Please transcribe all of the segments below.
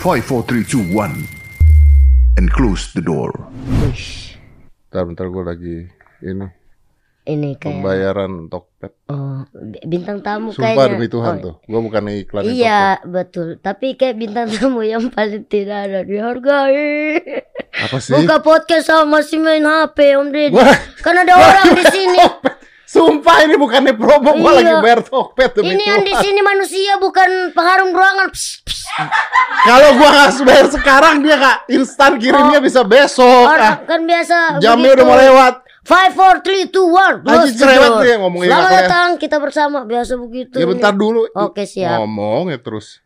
5, 4, 3, 2, 1. And close the door. Bentar, bentar gue lagi ini Ini kayak pembayaran Tokped. oh, b- bintang tamu Sumpah kayaknya. demi Tuhan Oh, tuh. Gue bukan iklan Iya betul, tapi kayak bintang tamu yang paling tidak ada dihargai. Apa sih? Buka podcast sama masih main HP Om Deddy. Wah. Kan ada orang di sini. Sumpah ini bukannya promo, gue Iya. lagi bayar Tokped demi Ini yang di sini manusia bukan pengharum ruangan. Kalau gue nggak bayar sekarang dia nggak instan kirimnya bisa besok. Ah, Orang kan biasa. jamnya begitu. udah mau lewat. Five, four, three, two, one. Lagi cerewet door. dia ngomongnya Selamat datang kita bersama biasa begitu. Ya bentar dulu. Oke, siap. Ngomong ya terus.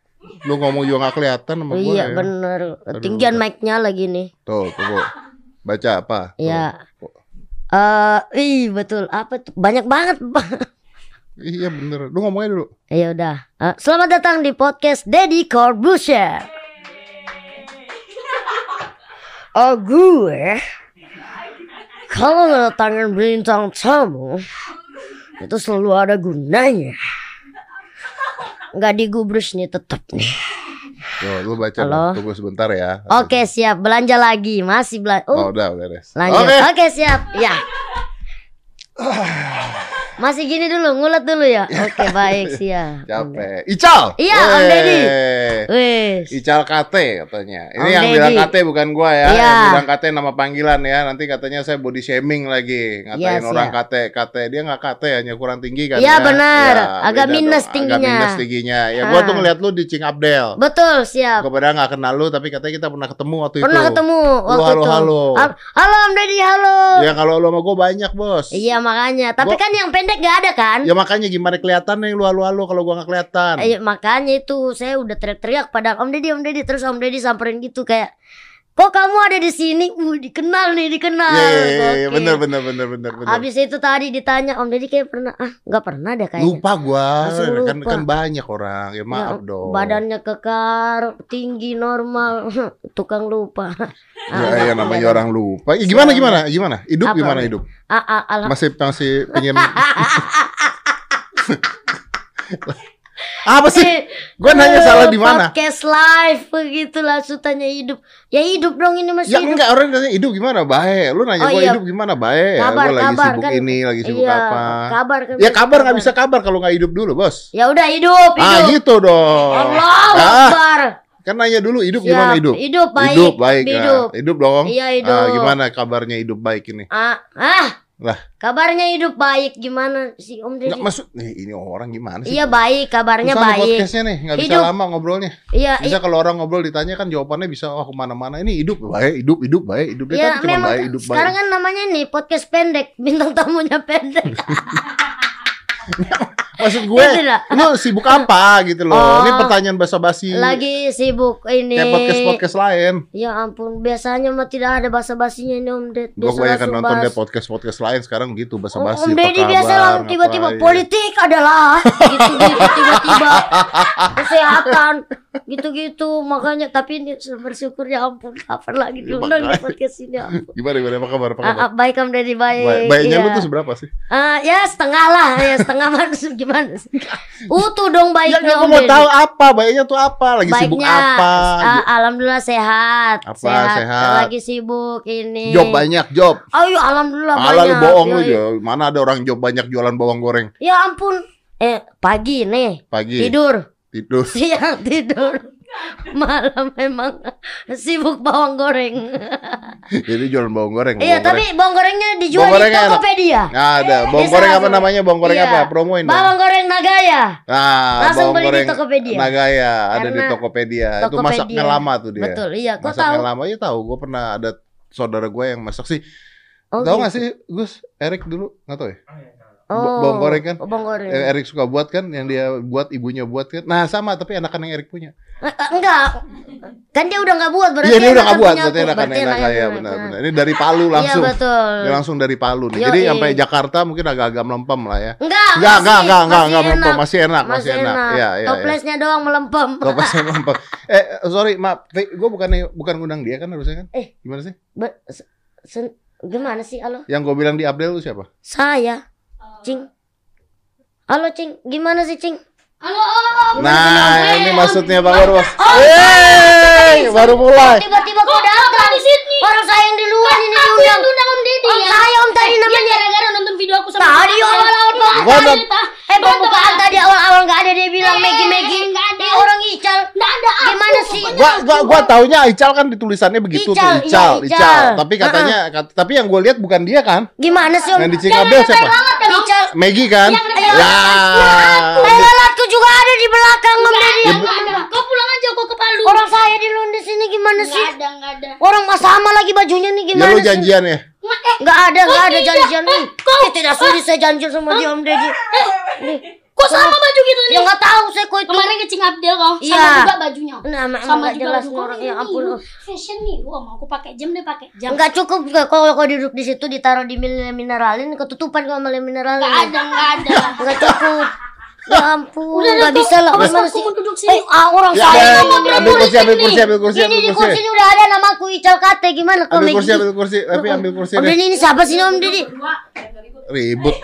Lu ngomong juga nggak kelihatan sama gue. Iya ya. bener. Tinggian mic-nya lagi nih. Tuh, tuh. Baca apa? Iya. Eh, ih betul. Apa tuh? Banyak banget. Iya bener. Lu ngomongnya dulu. Ya udah. Eh, selamat datang di podcast Deddy Corbusier. Oh gue kalau ngedatangin bintang tamu itu selalu ada gunanya. Nggak digubris nih tetap nih. Tuh, lu baca Halo. dong. Tunggu sebentar ya. Oke siap belanja lagi masih belanja. Oh, Oh, udah, udah, Res. lanjut. Oke. Oke siap ya. Masih gini dulu ngulet dulu ya. Oke baik siap. Capek. Ical. Iya, Om. Deddy. Wes. Ical KT katanya. Ini Om yang Deddy. bilang KT bukan gua ya. Iya. Yang bilang KT nama panggilan ya. Nanti katanya saya body shaming lagi. Ngatain Iya, orang siap. KT. KT dia nggak KT hanya kurang tinggi kan Iya, ya. benar. Ya, Agak minus dong. tingginya. Agak minus tingginya. Ya gua Ah. tuh ngeliat lu di Cing Abdel. Betul siap. Gua padahal nggak kenal lu tapi katanya kita pernah ketemu waktu itu. Pernah ketemu waktu halo, itu. halo. Hal- Halo Om Deddy, halo. Ya kalau lu sama gua banyak, Bos. Iya makanya. Tapi Gua- kan yang pendek gak ada kan? Ya makanya gimana kelihatan nih lu halo-halo kalau gua nggak kelihatan. Eh, makanya itu saya udah teriak-teriak pada Om Deddy, Om Deddy terus Om Deddy samperin gitu kayak Kok kamu ada di sini? Uh, dikenal nih, dikenal. Iya, iya, iya, iya, Oke. bener, bener, bener, bener, bener. Habis itu tadi ditanya Om Deddy kayak pernah ah nggak pernah deh kayaknya. Lupa gua, Langsung kan lupa. kan banyak orang. Ya maaf Ya, dong. Badannya kekar, tinggi normal, tukang lupa. Ya, ya namanya orang lupa. Ya, gimana gimana? Gimana? Hidup Apa, gimana hidup? Ah, ah, alham- Masih masih pengen Apa sih? Gua nanya salah di mana? Podcast live begitu langsung tanya hidup. Ya hidup dong ini masih Ya hidup. enggak orang nanya hidup gimana? Baik. Lu nanya Oh, gua iya. hidup gimana? Baik. Ya, Kabar, gua lagi kabar, sibuk kan. ini, lagi sibuk Iya, apa? kabar kan Ya kabar nggak bisa kabar kalau nggak hidup dulu, Bos. Ya udah hidup, hidup. Ah, gitu dong. Allahu Ah, Akbar. kan nanya dulu hidup Siap. gimana hidup? Hidup baik. Hidup baik. Hidup. hidup dong. Iya, hidup. Ah, gimana kabarnya hidup baik ini? Ah, ah. Lah. Kabarnya hidup baik gimana sih Om Deddy? Nggak maksud nih ini orang gimana sih? Iya baik, kabarnya Susah nih baik. podcastnya nih, nggak bisa lama ngobrolnya. Iya, Bisa kalau orang ngobrol ditanya kan jawabannya bisa wah ke mana-mana. Ini hidup baik, hidup hidup baik, hidup Ya kan cuma memang baik, hidup sekarang baik. kan namanya nih podcast pendek, bintang tamunya pendek. Maksud gue, lah. lu sibuk apa gitu loh? Oh. Ini pertanyaan basa-basi. Lagi sibuk ini. Kayak podcast-podcast lain. Ya ampun, biasanya mah tidak ada basa-basinya ini Om Ded. Gue kebanyakan langsung nonton deh podcast-podcast lain sekarang gitu basa-basi. Om Deddy biasa langsung tiba-tiba politik adalah gitu-gitu tiba-tiba kesehatan gitu-gitu makanya tapi ini bersyukur ya ampun kapan lagi Ya, diundang di podcast ini ya ampun. Gimana gimana apa kabar? Apa Ah, kabar? ah, baik Om Deddy baik. Baik- Baiknya lu iya. tuh seberapa sih? Ah, ya setengah lah ya setengah manusia gimana sih? Utuh dong Ya, baiknya Om mau Deddy. tahu apa, baiknya tuh apa? Lagi sibuk Baiknya, apa? ah, alhamdulillah sehat. Apa, sehat? Lagi sibuk ini. Job banyak, job. Ayo alhamdulillah Malah lu banyak. bohong Ya, lu ya. ya. Mana ada orang job banyak jualan bawang goreng Ya ampun. Eh, pagi nih pagi tidur, tidur. siang tidur. Malam memang sibuk bawang goreng. Jadi jualan bawang goreng. Iya, bawang tapi bawang gorengnya dijual Bawang di. Tokopedia. Nggak ada. Bawang goreng apa namanya? Bawang goreng Iya. apa? Promoin dong. Bawang goreng Nagaya. Nah, Langsung bawang beli di goreng Tokopedia. Nagaya ada di Karena Tokopedia. Itu Tokopedia. masaknya lama tuh dia. Betul, iya. Kok Masaknya tahu? lama ya tahu. Gue pernah ada saudara gue yang masak sih. Oh, tahu gitu. nggak sih, Gus? Erik dulu nggak tahu ya? Oh, bawang goreng kan? oh, bawang goreng. Yang Erik suka buat kan, yang dia buat ibunya buat kan. Nah sama, tapi enakan yang Erik punya. Eh, eh, enggak. Kan dia udah nggak buat berarti Iya dia udah nggak buat, berarti Berarti enak enakan ya benar-benar. Ini dari Palu langsung. Iya betul. Langsung dari Palu nih. Yoi. Jadi sampai Jakarta mungkin agak-agak melempem lah ya. Enggak, Enggak, enggak, enggak, enggak, melempem, enak. masih enak, masih enak. Iya, iya, iya. Toplesnya doang melempem. Topasnya melempem. Eh, sorry, maaf. Gue bukan bukan ngundang dia kan harusnya kan? Eh. Gimana sih? Gimana sih halo? Yang gue bilang di Abdel itu siapa? Saya. Cing. Halo Cing, gimana sih Cing? Nah, ini maksudnya Pak Bos. Oh, Yeay! mulai, baru mulai. Tiba-tiba kau datang. di sini? Orang saya yang di luar ini Aku yang diundang. undang Om Deddy Om ya. saya om tadi Dia namanya. gara-gara nonton video aku sama Tadi Om awal-awal cerita. Eh pembukaan tadi awal-awal nggak ada dia bilang Eh, Megi Megi. Ini orang Ical. Nggak ada. Gimana sih? Gua gua gua taunya Ical kan ditulisannya begitu tuh, iya, Ical, Ical. Ical. Tapi katanya kat- tapi yang gue lihat bukan dia kan? Gimana sih om? Yang di Cikabel siapa? Maggie kan? Yang ada- Ya. Lalatku juga ada di belakang om Deddy. ada, ada. Kau pulang aja kau ke Palu. Orang saya di luar di sini gimana sih? Nggak ada, nggak ada. Orang mah sama lagi bajunya nih Ya gimana lu sih? janjian ya? Ma- eh, Nggak ada, nggak Oh, ada janjian nih. Kau- Eh, tidak sudi saya janjian sama dia Om Deddy. Kok sama baju gitu nih? Ya nggak tahu saya kok itu. Kemarin ke Cing Abdel kau, Iya. sama juga bajunya. Nah, sama juga jelas orang. Ya ampun. Fashion nih, wah mau aku pakai jam deh pakai jam. Enggak cukup nggak kalau kau duduk di situ ditaruh di mineralin ketutupan kalau mineralin. Nggak ada, nggak ada. Enggak cukup. Ya ampun, Udah, nggak udah, bisa lah. awas, Gimana aku sih? mau duduk sini. Eh, ah, orang Ya, saya ya, ngomong ambil kursi, ambil kursi, ambil kursi, Ini ambil di kursi. kursi ini udah ada namaku Ical Kate gimana kau Ambil kursi, ambil kursi, tapi ambil kursi Om. Deddy ini siapa sih Om Deddy? Ribut.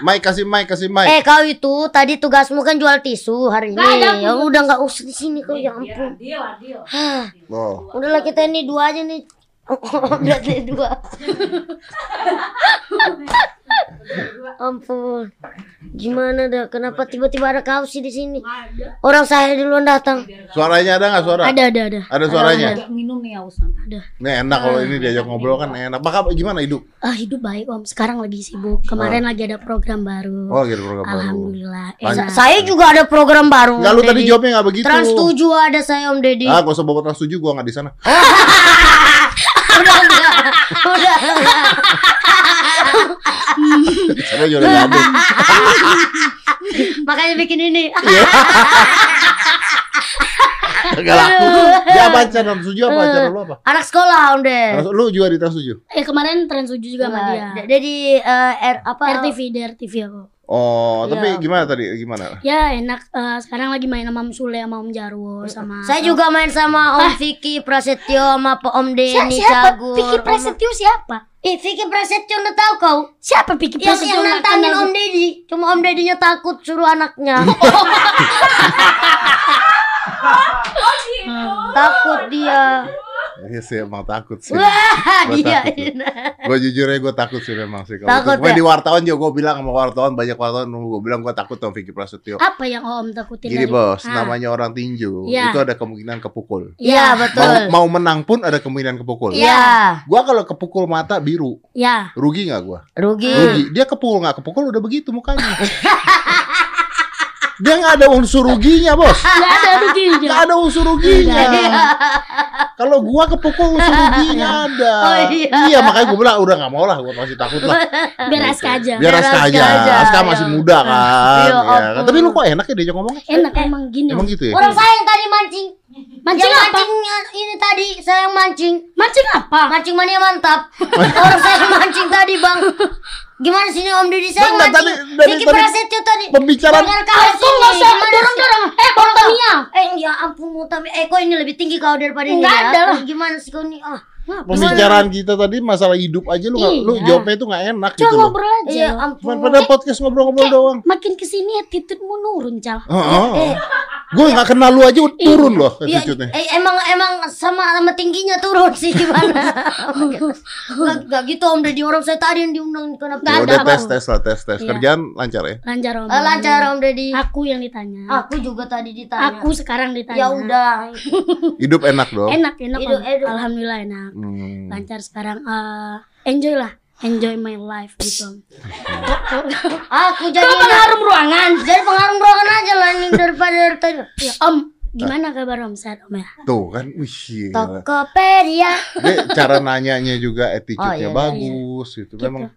Mike kasih Mike, kasih Mike. Eh kau itu tadi tugasmu kan jual tisu hari ini. Ya udah nggak usah di sini kau ya ampun. Hah, Oh. udahlah kita ini dua aja nih. Berarti dua. ampun. Gimana dah? Kenapa tiba-tiba ada kau sih di sini? Orang saya duluan datang. Suaranya ada nggak suara? Ada, ada, ada. Ada suaranya. Minum nih aus nanti. Ada. Nih enak kalau ini diajak ngobrol kan enak. Maka gimana hidup? Ah hidup baik om. Sekarang lagi sibuk. Kemarin lagi ada program baru. Oh, gitu program baru. Alhamdulillah. Enak. Saya juga ada program baru. Enggak lu tadi jawabnya nggak begitu. Trans 7 ada saya Om Deddy. Ah, gak usah bawa trans 7 gua nggak di sana. Udah enggak. Udah enggak. Saya juga ada. Makanya bikin ini. Iya. Gak laku. Dia apa acara trans 7 apa acara lu apa? Anak sekolah. Trans- Lu juga di trans 7? Eh kemarin tren suju juga sama dia. Jadi eh, R apa? RTV, di RTV aku. Oh, tapi Iya. gimana tadi? Gimana? Ya enak. eh, sekarang lagi main sama Om Sule sama Om Jarwo sama. Saya juga main sama Om Vicky Prasetyo sama Pak Om? Denny siapa? Cagur. Vicky Prasetyo siapa? Eh, Vicky Prasetyo udah tahu kau? Siapa Vicky Yang Prasetyo? yang Nggak nantangin. Om Deddy. Cuma Om Deddy-nya takut suruh anaknya. takut dia. Iya sih emang takut sih. Wah, Gua dia. takut. Gue jujur aja gue takut sih memang sih. Kalau Takut ya? di wartawan juga gue bilang sama wartawan banyak wartawan gue bilang gue takut sama Vicky Prasetyo. Apa yang Om takutin? Gini dari- bos, Ah. namanya orang tinju Iya. itu ada kemungkinan kepukul. Iya, betul. Mau, mau menang pun ada kemungkinan kepukul. Iya. Gua kalau kepukul mata biru, Ya. rugi nggak gua? Rugi. Rugi. Dia kepukul nggak kepukul udah begitu mukanya. Dia nggak ada unsur ruginya bos. Nggak ada ruginya. Nggak ada unsur ruginya. Kalau gua kepukul unsur ruginya ada. Oh, iya. makanya gua bilang udah nggak mau lah, gua masih takut lah. Biar Aska aja. Biar Aska aja. Aska ya. masih muda kan. Ya Ya kan? Tapi lu kok enak ya diajak ngomong? Enak emang gini. Emang gitu ya? Orang saya yang tadi mancing. Mancing yang apa? mancingnya ini tadi saya yang mancing. Mancing apa? Mancing mania mantap. Orang saya yang mancing tadi, Bang. Gimana sini Om Deddy saya Enggak, mancing. tadi- dari tadi Prasetyo tadi. pembicaraan- kau Eh, nggak sini. usah dorong-dorong? Eh, Bang Tamiya. Eh, ya ampun Mutami. Eh, kok ini lebih tinggi kau daripada ini ya? ada lah. Eh, Gimana sih kau nih? Ah. Pembicaraan kita tadi masalah hidup aja lu nggak- lu Iya. jawabnya itu nggak enak Coba gitu loh. ngobrol aja. Iya, ampun. Cuman pada podcast ngobrol-ngobrol doang. Makin ke sini attitude-mu nurun, Cal. Heeh. Gue nggak kenal lu aja turun loh Iya, attitude-nya. eh, emang emang sama sama tingginya turun sih gimana? Gak, gak gitu Om Deddy orang saya tadi yang diundang kenapa? Ya Nggak udah ada, tes tes lah tes tes Iya. kerjaan lancar ya. Lancar Om. Eh, lancar Om Deddy. Aku yang ditanya. Aku juga tadi ditanya. Aku sekarang ditanya. ya udah. Hidup enak dong. Enak, enak. Hidup- Om. hidup. Alhamdulillah enak. Hmm. Lancar sekarang. Eh, enjoy lah. Enjoy my life gitu. Aku jadi Kau pengharum ruangan. jadi pengaruh ruangan aja lah ini daripada dari tadi. Ya, Om, gimana kabar Om? Sehat Om ya? Tuh kan, wih. Tokopedia. Dia cara nanyanya juga attitude-nya Oh, iya, bagus gitu. Memang.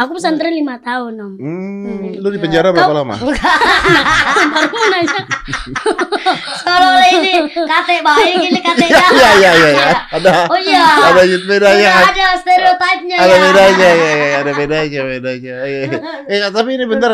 Aku pesantren lima tahun Om. Hmm, lu di penjara berapa lama? Baru mau nanya. Kalau ini kate baik ini kate Iya iya iya iya. Ada Oh iya. ada bedanya. Udah ada stereotipnya Ada bedanya ya, ya, ada bedanya, bedanya. Iya. Eh, tapi ini bentar,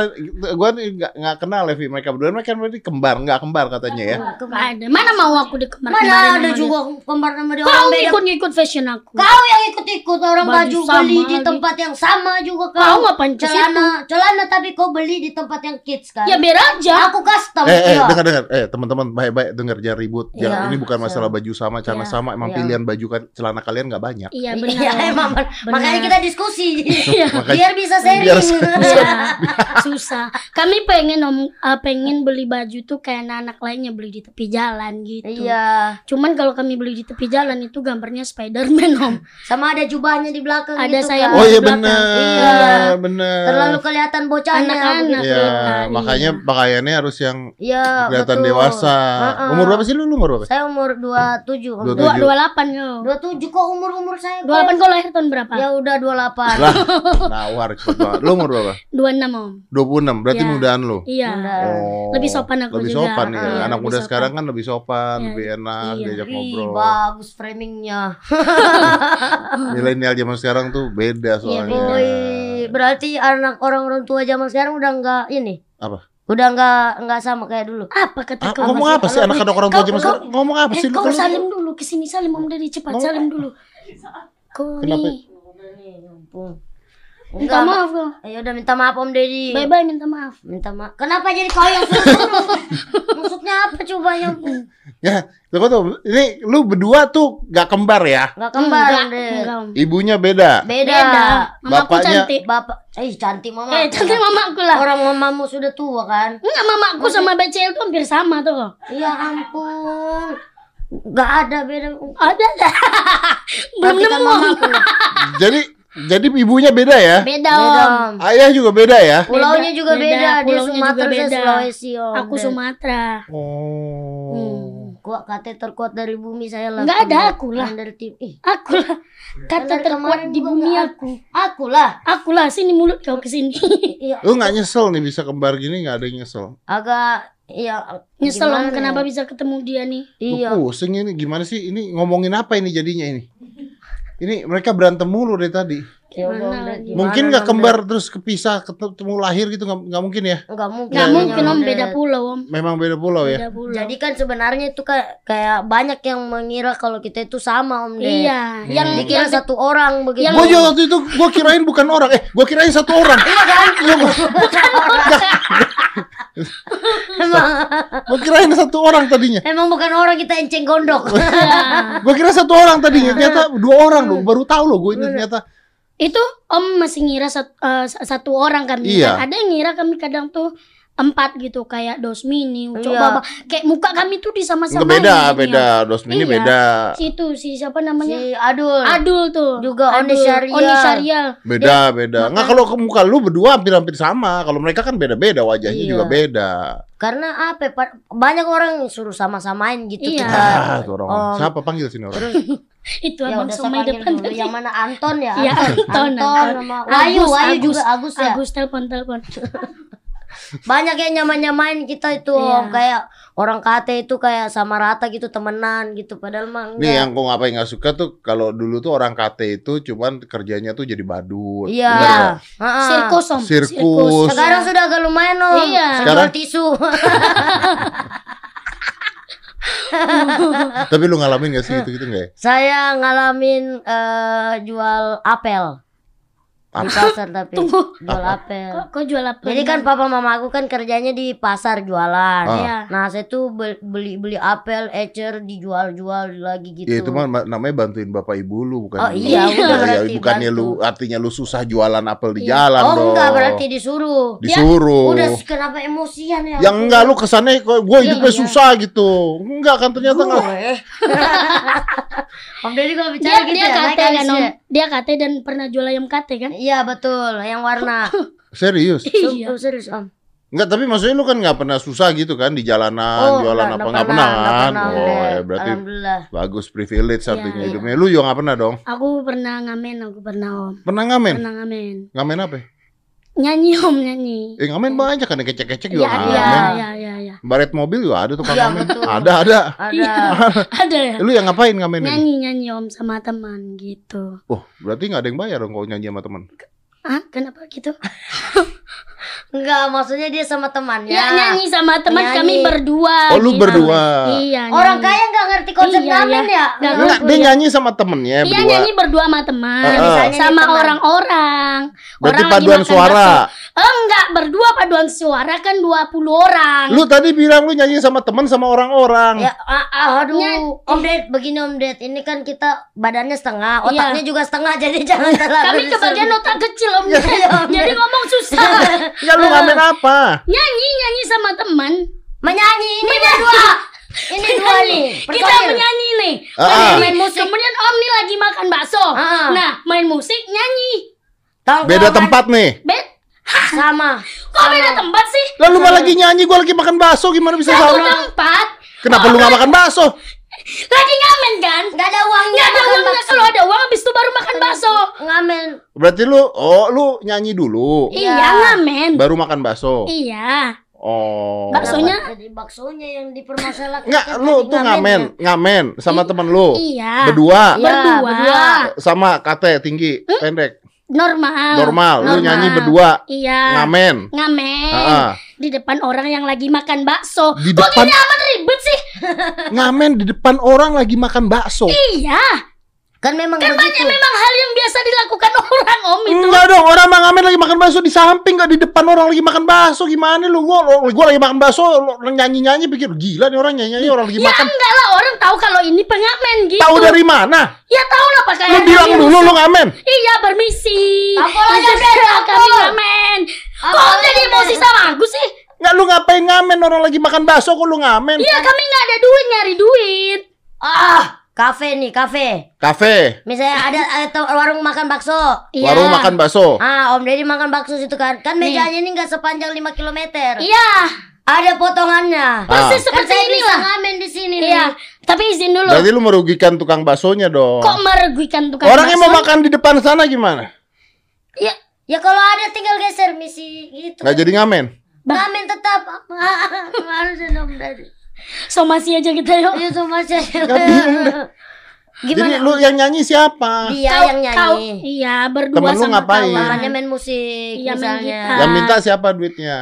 gua nih nggak nggak kenal Levi mereka berdua. Mereka berarti kembar, nggak kembar katanya ya. Ada. Mana mau aku di kembar Mana ada juga kembar nama dia orang Kau beda. ikut-ikut fashion aku. Kau yang ikut-ikut orang Baju baju, sama beli di tempat yang sama juga kau. Kau ngapain celana, celana tapi kau beli di tempat yang kids kan? Ya biar aja. Aku custom. Eh, eh, iya. dengar dengar. Eh, teman-teman, baik-baik dengar jangan ribut. Iya, Jangan, ini bukan so. masalah baju sama, celana Iya, sama. Emang iya. pilihan baju kan celana kalian nggak banyak. Iya Iya, benar. emang makanya kita diskusi. Makanya- Biar bisa sharing. Biar- Iya, susah. Kami pengen om, eh, pengen beli baju tuh kayak anak-anak lainnya beli di tepi jalan gitu. Iya, Cuman kalau kami beli di tepi jalan itu gambarnya Spiderman om. sama ada jubahnya di belakang Ada gitu sayap kan. Oh iya benar, Iya. benar. Terlalu kelihatan bocahnya. Anak-anak. Ya, Iya. makanya pakaiannya harus yang Iya, kelihatan betul. dewasa. Heeh. Umur berapa sih lu? Lu umur berapa? Saya umur 27. Om. Dua Dua tujuh. dua delapan kau. 27 kok umur-umur saya kok? Dua delapan kau lahir tahun berapa? Ya udah 28. Lah, nawar cepet banget. Lu umur berapa? Dua enam om. 26. Berarti Iya. mudaan lu. Iya. Udah. Oh. Lebih sopan aku lebih juga. sopan ya. Iya, Anak muda sopan. sekarang kan lebih sopan, Iya. lebih enak Iya. diajak Ih, ngobrol. bagus framingnya. Milenial zaman sekarang tuh beda soalnya. beda. Woi, berarti anak orang-orang tua zaman sekarang udah enggak ini. Apa? Udah enggak enggak sama kayak dulu. Apa kata Ah, kau? ngomong apa sih Kalau- anak-anak orang tua zaman sekarang? Ngomong apa Eh, sih lu? kau Kalau- salim dulu ke sini salim om dari cepat salim dulu. Kau Kenapa? nih. Minta maaf kau. Ya udah minta maaf Om Deddy. Bye bye minta maaf. Minta maaf. Kenapa jadi kau yang suruh? Maksudnya apa coba yang Ya, tunggu tuh. Ini lu berdua tuh gak kembar ya? enggak kembar Enggak. Ibunya beda. Beda. Beda. Mamaku Bapaknya- cantik. Bapak, eh cantik mama. Eh, cantik mamaku lah. Orang mamamu sudah tua kan? Enggak mamaku sama BCL tuh hampir sama tuh. Ya ampun. Enggak ada beda. Ada. Belum kan nemu. Om. mamaku. Jadi jadi ibunya beda ya? Beda Beda. om. Ayah juga beda ya? Pulaunya juga beda, dia pulaunya juga Sumatera saya beda. Sulawesi Om. Aku Sumatera. Oh. Kuat kate terkuat dari bumi saya lah. Enggak ada, aku lah. Dari tim. Ih, Aku lah. Kata terkuat di bumi aku. Aku lah. Aku lah sini mulut kau ke sini. Iya, Lu gak nyesel nih bisa kembar gini gak ada yang nyesel? agak iya Nyesel om gimana kenapa ya? bisa ketemu dia nih. Iya. pusing ini gimana sih? Ini ngomongin apa ini jadinya ini? Ini mereka berantem mulu dari tadi. Ya Gimana gimana mungkin nggak kembar terus kepisah ketemu lahir gitu nggak nggak mungkin ya? Dad? Enggak mungkin. Enggak Iya, mungkin Ya, om beda pulau om. Memang beda pulau ya. Beda pulau. Jadi kan sebenarnya itu kayak kayak banyak yang mengira kalau kita itu sama Om Ded. Iya, yang Dikira yang satu orang begitu. Yang- Gue juga waktu itu gue kirain bukan orang, eh gue kirain satu orang. Iya kan? Emang Gue kirain satu orang tadinya. emang bukan orang kita enceng gondok. Gue kira satu orang tadinya, ternyata dua orang loh. Baru tahu loh gue ini ternyata. itu om masih ngira sat- eh, satu orang kami Iya. Ada yang ngira kami kadang tuh empat gitu kayak dos mini, ucok Iya. baba. Kayak muka kami tuh disama-samain. Enggak beda, jadinya. beda. Dos ini Iya. beda. Situ si siapa namanya? si Adul. Adul tuh. Juga Oni Adul. Syariah. Oni Syariah. Beda, beda. Enggak kalau ke muka lu berdua hampir-hampir sama. Kalau mereka kan beda-beda wajahnya Iya. juga beda. Karena apa? ya, Banyak orang yang suruh sama-samain gitu Iya. kita. Ah, orang. Om, Siapa panggil sini orang? Itu ya abang panggil depan dulu. Yang mana Anton ya? Iya, Anton, Anton. sama Wayu, Agus, Wayu Agus. juga Agus ya. Agus telepon telepon. Banyak yang nyaman-nyamain kita itu Om. Iya. kayak orang kate itu kayak sama rata gitu temenan gitu padahal mah Nih yang kok ngapain nggak suka tuh kalau dulu tuh orang KT itu cuman kerjanya tuh jadi badut. Iya. Sirkus om. Sirkus. Sekarang sudah agak lumayan Om. Iya. Sekarang- tisu. Tapi lu ngalamin gak sih gitu gitu nggak ya? Saya ngalamin eh, jual apel di pasar tapi Tunggu. jual apel. Kok, kok jual apa? Jadi kan papa mama aku kan kerjanya di pasar jualan. Ah. Iya. Nah, saya tuh be- beli beli apel, ecer dijual-jual lagi gitu. Ya itu mah ma- namanya bantuin bapak ibu lu bukan Oh, lu. iya, udah Ya, ya, berarti bukannya bantu. lu artinya lu susah jualan apel di Iya. jalan Oh, dong. enggak berarti disuruh. disuruh. Udah kenapa emosian ya? yang enggak lu kesannya kok gue hidupnya Iya. susah gitu. Enggak kan ternyata enggak. Om Deddy kalau dia bicara gitu dia ya, naik kate kan alisnya. om. Dia kate dan pernah jual ayam kate kan? Iya betul, yang warna. Serius. Iya. Oh, serius Om. Enggak, tapi maksudnya lu kan nggak pernah susah gitu kan di jalanan, jualan enggak, apa enggak nggak pernah enggak kan? pernah, Oh, ya berarti Alhamdulillah. bagus privilege Iya, artinya iya. hidupnya. Lu juga nggak pernah dong? Aku pernah ngamen, aku pernah om. Pernah ngamen? Pernah ngamen. Ngamen apa? Ya? Nyanyi om nyanyi. Eh ngamen banyak kan kecek-kecek juga Iya, ngamen. iya, iya, iya, iya. Baret mobil juga ada tukang Iya, ngamen. betul. Ada ada. Ada. Ada ya? Lu yang ngapain ngamen ini? Nyanyi nyanyi om sama teman gitu. Oh, berarti nggak ada yang bayar dong kalau nyanyi sama teman. Ah, kenapa gitu? Enggak, maksudnya dia sama temannya. Ya, nyanyi sama teman Nyanyi. kami berdua. Oh, lu gitu. berdua. Iya. Orang nyanyi. kaya nggak ngerti konsep Iya, ngamen iya. ya? Nggak Enggak, ngerti. dia nyanyi sama temennya Iya berdua. nyanyi berdua sama teman. Misalnya nih sama orang-orang. Berarti Orang paduan suara. bakso. Oh, enggak, berdua paduan suara kan 20 orang. Lu tadi bilang lu nyanyi sama teman sama orang-orang. Ya, ah, ah, aduh, Nyanyi. Om Ded, begini Om Ded, ini kan kita badannya setengah, Iya. otaknya juga setengah, jadi jangan terlalu. Kami kebagian otak kecil om. Iya, Om. Jadi ngomong susah. Ya lu ngamen apa? nyanyi nyanyi sama teman. menyanyi ini berdua. Ini dua nih. Kita menyanyi nih. Ah, ah. Main musik. Kemudian om nih lagi makan bakso. Ah. Nah main musik nyanyi. Tongkrongan Beda tempat nih. Sama. Kok beda tempat sih? Lalu malah lagi nyanyi, gua lagi makan bakso, gimana bisa Satu sama? tempat. Kenapa lu nggak makan bakso? Lagi ngamen kan? Gak ada uangnya. Nggak ada uangnya bakso. kalau ada uang habis itu baru makan bakso. Ngamen. Berarti lu, oh lu nyanyi dulu, Iya. Iya ngamen. baru makan bakso. Iya. Oh. Baksonya? Jadi baksonya yang dipermasalahkan. Enggak, lu tuh ngamen, ngamen sama temen lu. Iya. Berdua. Iya, Berdua. berdua. Sama kate tinggi, pendek. Normal. Normal. Lu Normal. nyanyi berdua. Iya. Ngamen. Ngamen. Ah. Di depan orang yang lagi makan bakso. Di Kok depan- gini amat ribet sih? Ngamen di depan orang lagi makan bakso. Iya. Kan memang Kan banyak begitu. memang hal yang biasa dilakukan orang om itu. Enggak dong, orang mah ngamen lagi makan bakso di samping enggak di depan orang lagi makan bakso. Gimana lu? Gua, gua lagi makan bakso, nyanyi-nyanyi pikir gila nih orang nyanyi-nyanyi orang lagi Ya makan. enggak lah orang tahu kalau ini pengamen gitu. Tahu dari mana? Ya tahu lah pakai Lu bilang dulu lu ngamen. Iya permisi. Apalagi ada kami ngamen. Kok jadi emosi sama aku sih? Enggak lu ngapain ngamen orang lagi makan bakso kok lu ngamen? Iya kami nggak ada duit nyari duit. Ah, kafe nih, kafe. Kafe, Misalnya ada, ada warung makan bakso. Iya. warung makan bakso. Ah, Om Deddy makan bakso situ kan. Kan mejanya ini nggak sepanjang 5 km. Iya. Ada potongannya. Persis Kan seperti saya ini bisa lah. ngamen di sini Iya. nih. Tapi izin dulu. Berarti lu merugikan tukang baksonya dong. Kok merugikan tukang Orang yang mau bakso? makan di depan sana gimana? Ya, ya kalau ada tinggal geser misi gitu. Nggak jadi ngamen. Ngamen tetap. Harus Om Deddy. Somasi aja kita yuk. Iya sama aja. Jadi Gimana? lu yang nyanyi siapa? Dia Kau- yang kau- nyanyi. iya berdua Temen lu sama ngapain? kawan. Makanya main musik Iya, main misalnya. gitar. Yang minta siapa duitnya?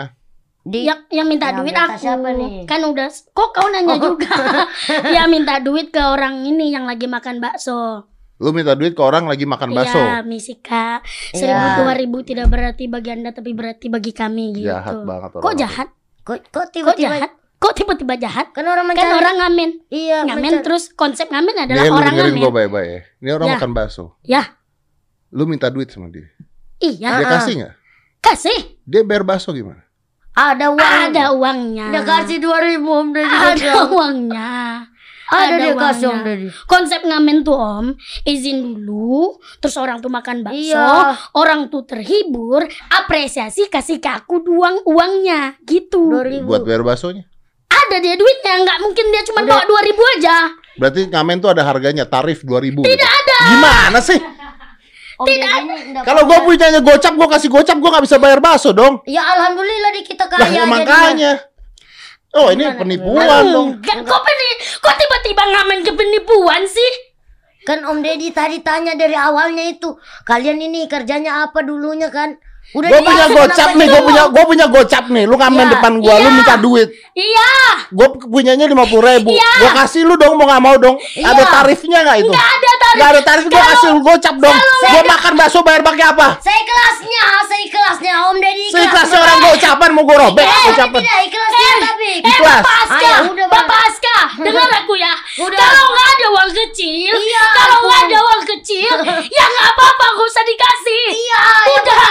Di yang, yang minta Yang duit minta aku siapa nih? kan udah kok kau nanya juga ya minta duit ke orang ini yang lagi makan bakso Lu minta duit ke orang lagi makan bakso. Iya, misi kak. Iya. Seribu dua ribu tidak berarti bagi anda, tapi berarti bagi kami gitu. Jahat banget orang. Kok jahat? kok, kok Kok tiba-tiba jahat? Kok tiba-tiba jahat? kan orang Kan orang ngamen, iya ngamen mencari- terus konsep ngamen adalah orang ngamen. gua baik-baik ya. Ini orang Ya. makan bakso. Ya, Lu minta duit sama dia. iya. Dia kasih nggak? Kasih. Dia bayar bakso gimana? ada uang Ada uangnya. dia kasih 2000 Om Deddy Ada uangnya. ada dia kasih Om uangnya. Deddy Konsep ngamen tuh om, izin dulu, terus orang tuh makan bakso, Iya. orang tuh terhibur, apresiasi kasih ke aku uang uangnya, gitu. 2000 Buat bayar baksonya. Ada dia duitnya, nggak mungkin dia cuma bawa dua ribu aja. Berarti ngamen tuh ada harganya, tarif 2000 Tidak ada. Gimana sih? Om ini enggak Kalau punya. gua punyanya gocap, gua kasih gocap, gua nggak bisa bayar bakso dong. ya alhamdulillah di kita Lah kaya ya makanya. Oh ini Gimana, penipuan dong. Enggak, kok peni, kok tiba-tiba ngamen ke penipuan sih? kan Om Deddy tadi tanya dari awalnya itu kalian ini kerjanya apa dulunya kan udah Gua dijelasin punya gocap nih, gua itu. punya gua punya gocap nih. Lu ngamen Iya, depan gua, lu iya. minta duit. Iya, Gue punyanya lima puluh ribu. Iya. Gue kasih lu dong mau nggak mau dong. Iya. Ada tarifnya nggak itu? nggak ada tarif. Nggak ada tarif. Gue kasih lu gocap dong. Gue makan bakso bayar pakai apa? saya kelasnya saya kelasnya Om Deddy Si kelasnya orang gocapan mau gue robek eh, gocapan. tidak ikhlasnya tapi Eh, Ikhlas. Bapak Aska, ya. Bapak Aska, dengar aku ya. Kalau nggak ada uang kecil, Iya, kalau nggak ada uang kecil, ya nggak apa-apa, nggak usah dikasih. Iya, ya udah,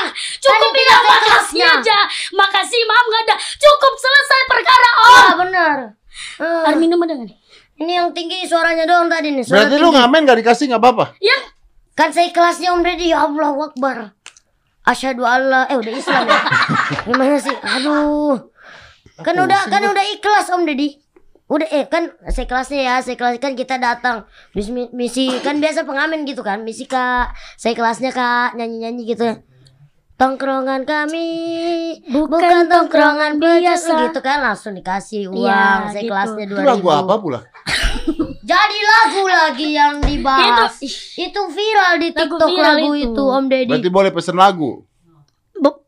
cukup bilang tidak makasih kelasnya. aja. Makasih, maaf nggak ada. Cukup selesai perkara om. ah benar Eh, Air minum ada nggak nih? ini yang tinggi suaranya doang tadi nih suara Berarti lu tinggi. ngamen gak dikasih nggak apa-apa? Yang kan saya kelasnya Om Deddy ya Allah Akbar Asyhadu Allah eh udah Islam ya gimana sih aduh kan udah kan udah ikhlas Om Deddy udah eh kan saya kelasnya ya saya kelas kan kita datang misi, misi kan biasa pengamen gitu kan misi kak saya kelasnya kak nyanyi nyanyi gitu Tongkrongan kami Bukan tongkrongan biasa. gitu kan langsung dikasih uang Iya, saya gitu. kelasnya Itu 2000 lagu apa pula? jadi lagu lagi yang dibahas itu, viral di Lagu TikTok viral lagu itu. itu, Om Deddy Berarti boleh pesen lagu. Bu-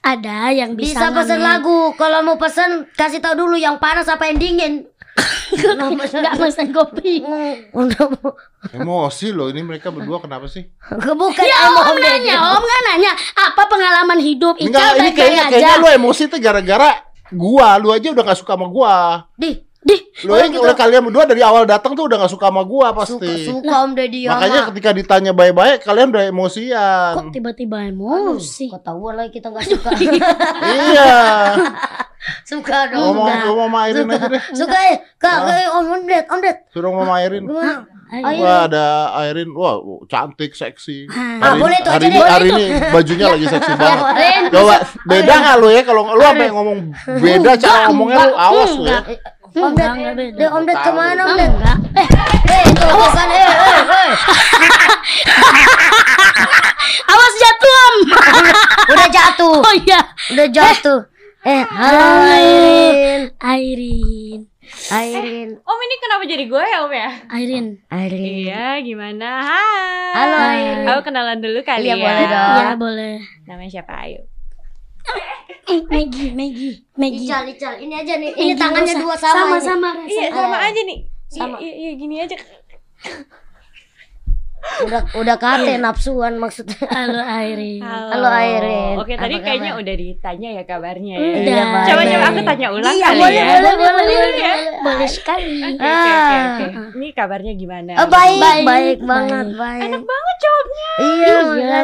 ada yang bisa, bisa pesen lagu kalau mau pesen kasih tahu dulu yang panas apa yang dingin Nggak pesen kopi. Emosi loh ini mereka berdua kenapa sih? bukan Ya om Deddy. nanya, om nggak nanya apa pengalaman hidup Ica Enggak, ini kayaknya kayaknya lu emosi tuh gara-gara gua, lu aja udah gak suka sama gua. Di Dih, Lu yang gitu. oleh kalian berdua dari awal datang tuh udah gak suka sama gua suka pasti. suka Om Deddy ya Makanya Mak. ketika ditanya baik-baik kalian udah emosian. kok tiba-tiba emosi? kok tahu lagi kita nggak suka iya. suka dong Ngomong Nggak. ngomong sama Airin aja deh. suka ya kak kayak Om Ded Om Ded Suruh ngomong sama Airin. gimana Ayo. Wah ada Airin, wah cantik, seksi. Ah, Hari, boleh itu hari aja ini, deh. hari ini bajunya lagi seksi banget. Coba beda nggak lu ya kalau lu sampai ngomong beda cara ngomongnya lu awas lu ya. Om Ded Enggak, enggak beda. Ded, Om Ded Tahu. ke mana Om Ded Enggak. Eh, eh itu bukan eh eh eh awas jatuh om. udah jatuh oh iya, udah jatuh eh halo Airin Airin, Airin Om ini kenapa jadi gue ya Om ya? Airin. Airin Iya gimana? Hai Halo, Airin. Aku kenalan dulu kali Iya, ya boleh dong. Ya boleh. Namanya siapa Ayu? Eh, Maggie, Maggie, Maggie. Ical Ical ini aja nih Eh, ini tangannya dua sama sama, sama, Iya sama. sama aja nih Sama. Iya, iya, iya gini aja udah udah kate nafsuan maksudnya Halo Airin. Halo, Airin. Oke tadi kayaknya udah ditanya ya kabarnya ya Udah. Iya. Coba coba aku tanya ulang Iya, kali boleh, ya boleh, boleh, boleh, boleh, ya. boleh sekali. Oke oke oke Ah. oke Ini kabarnya gimana? Oh, baik, baik, Baik, banget, baik. baik. Enak banget jawabnya Iya, Iya.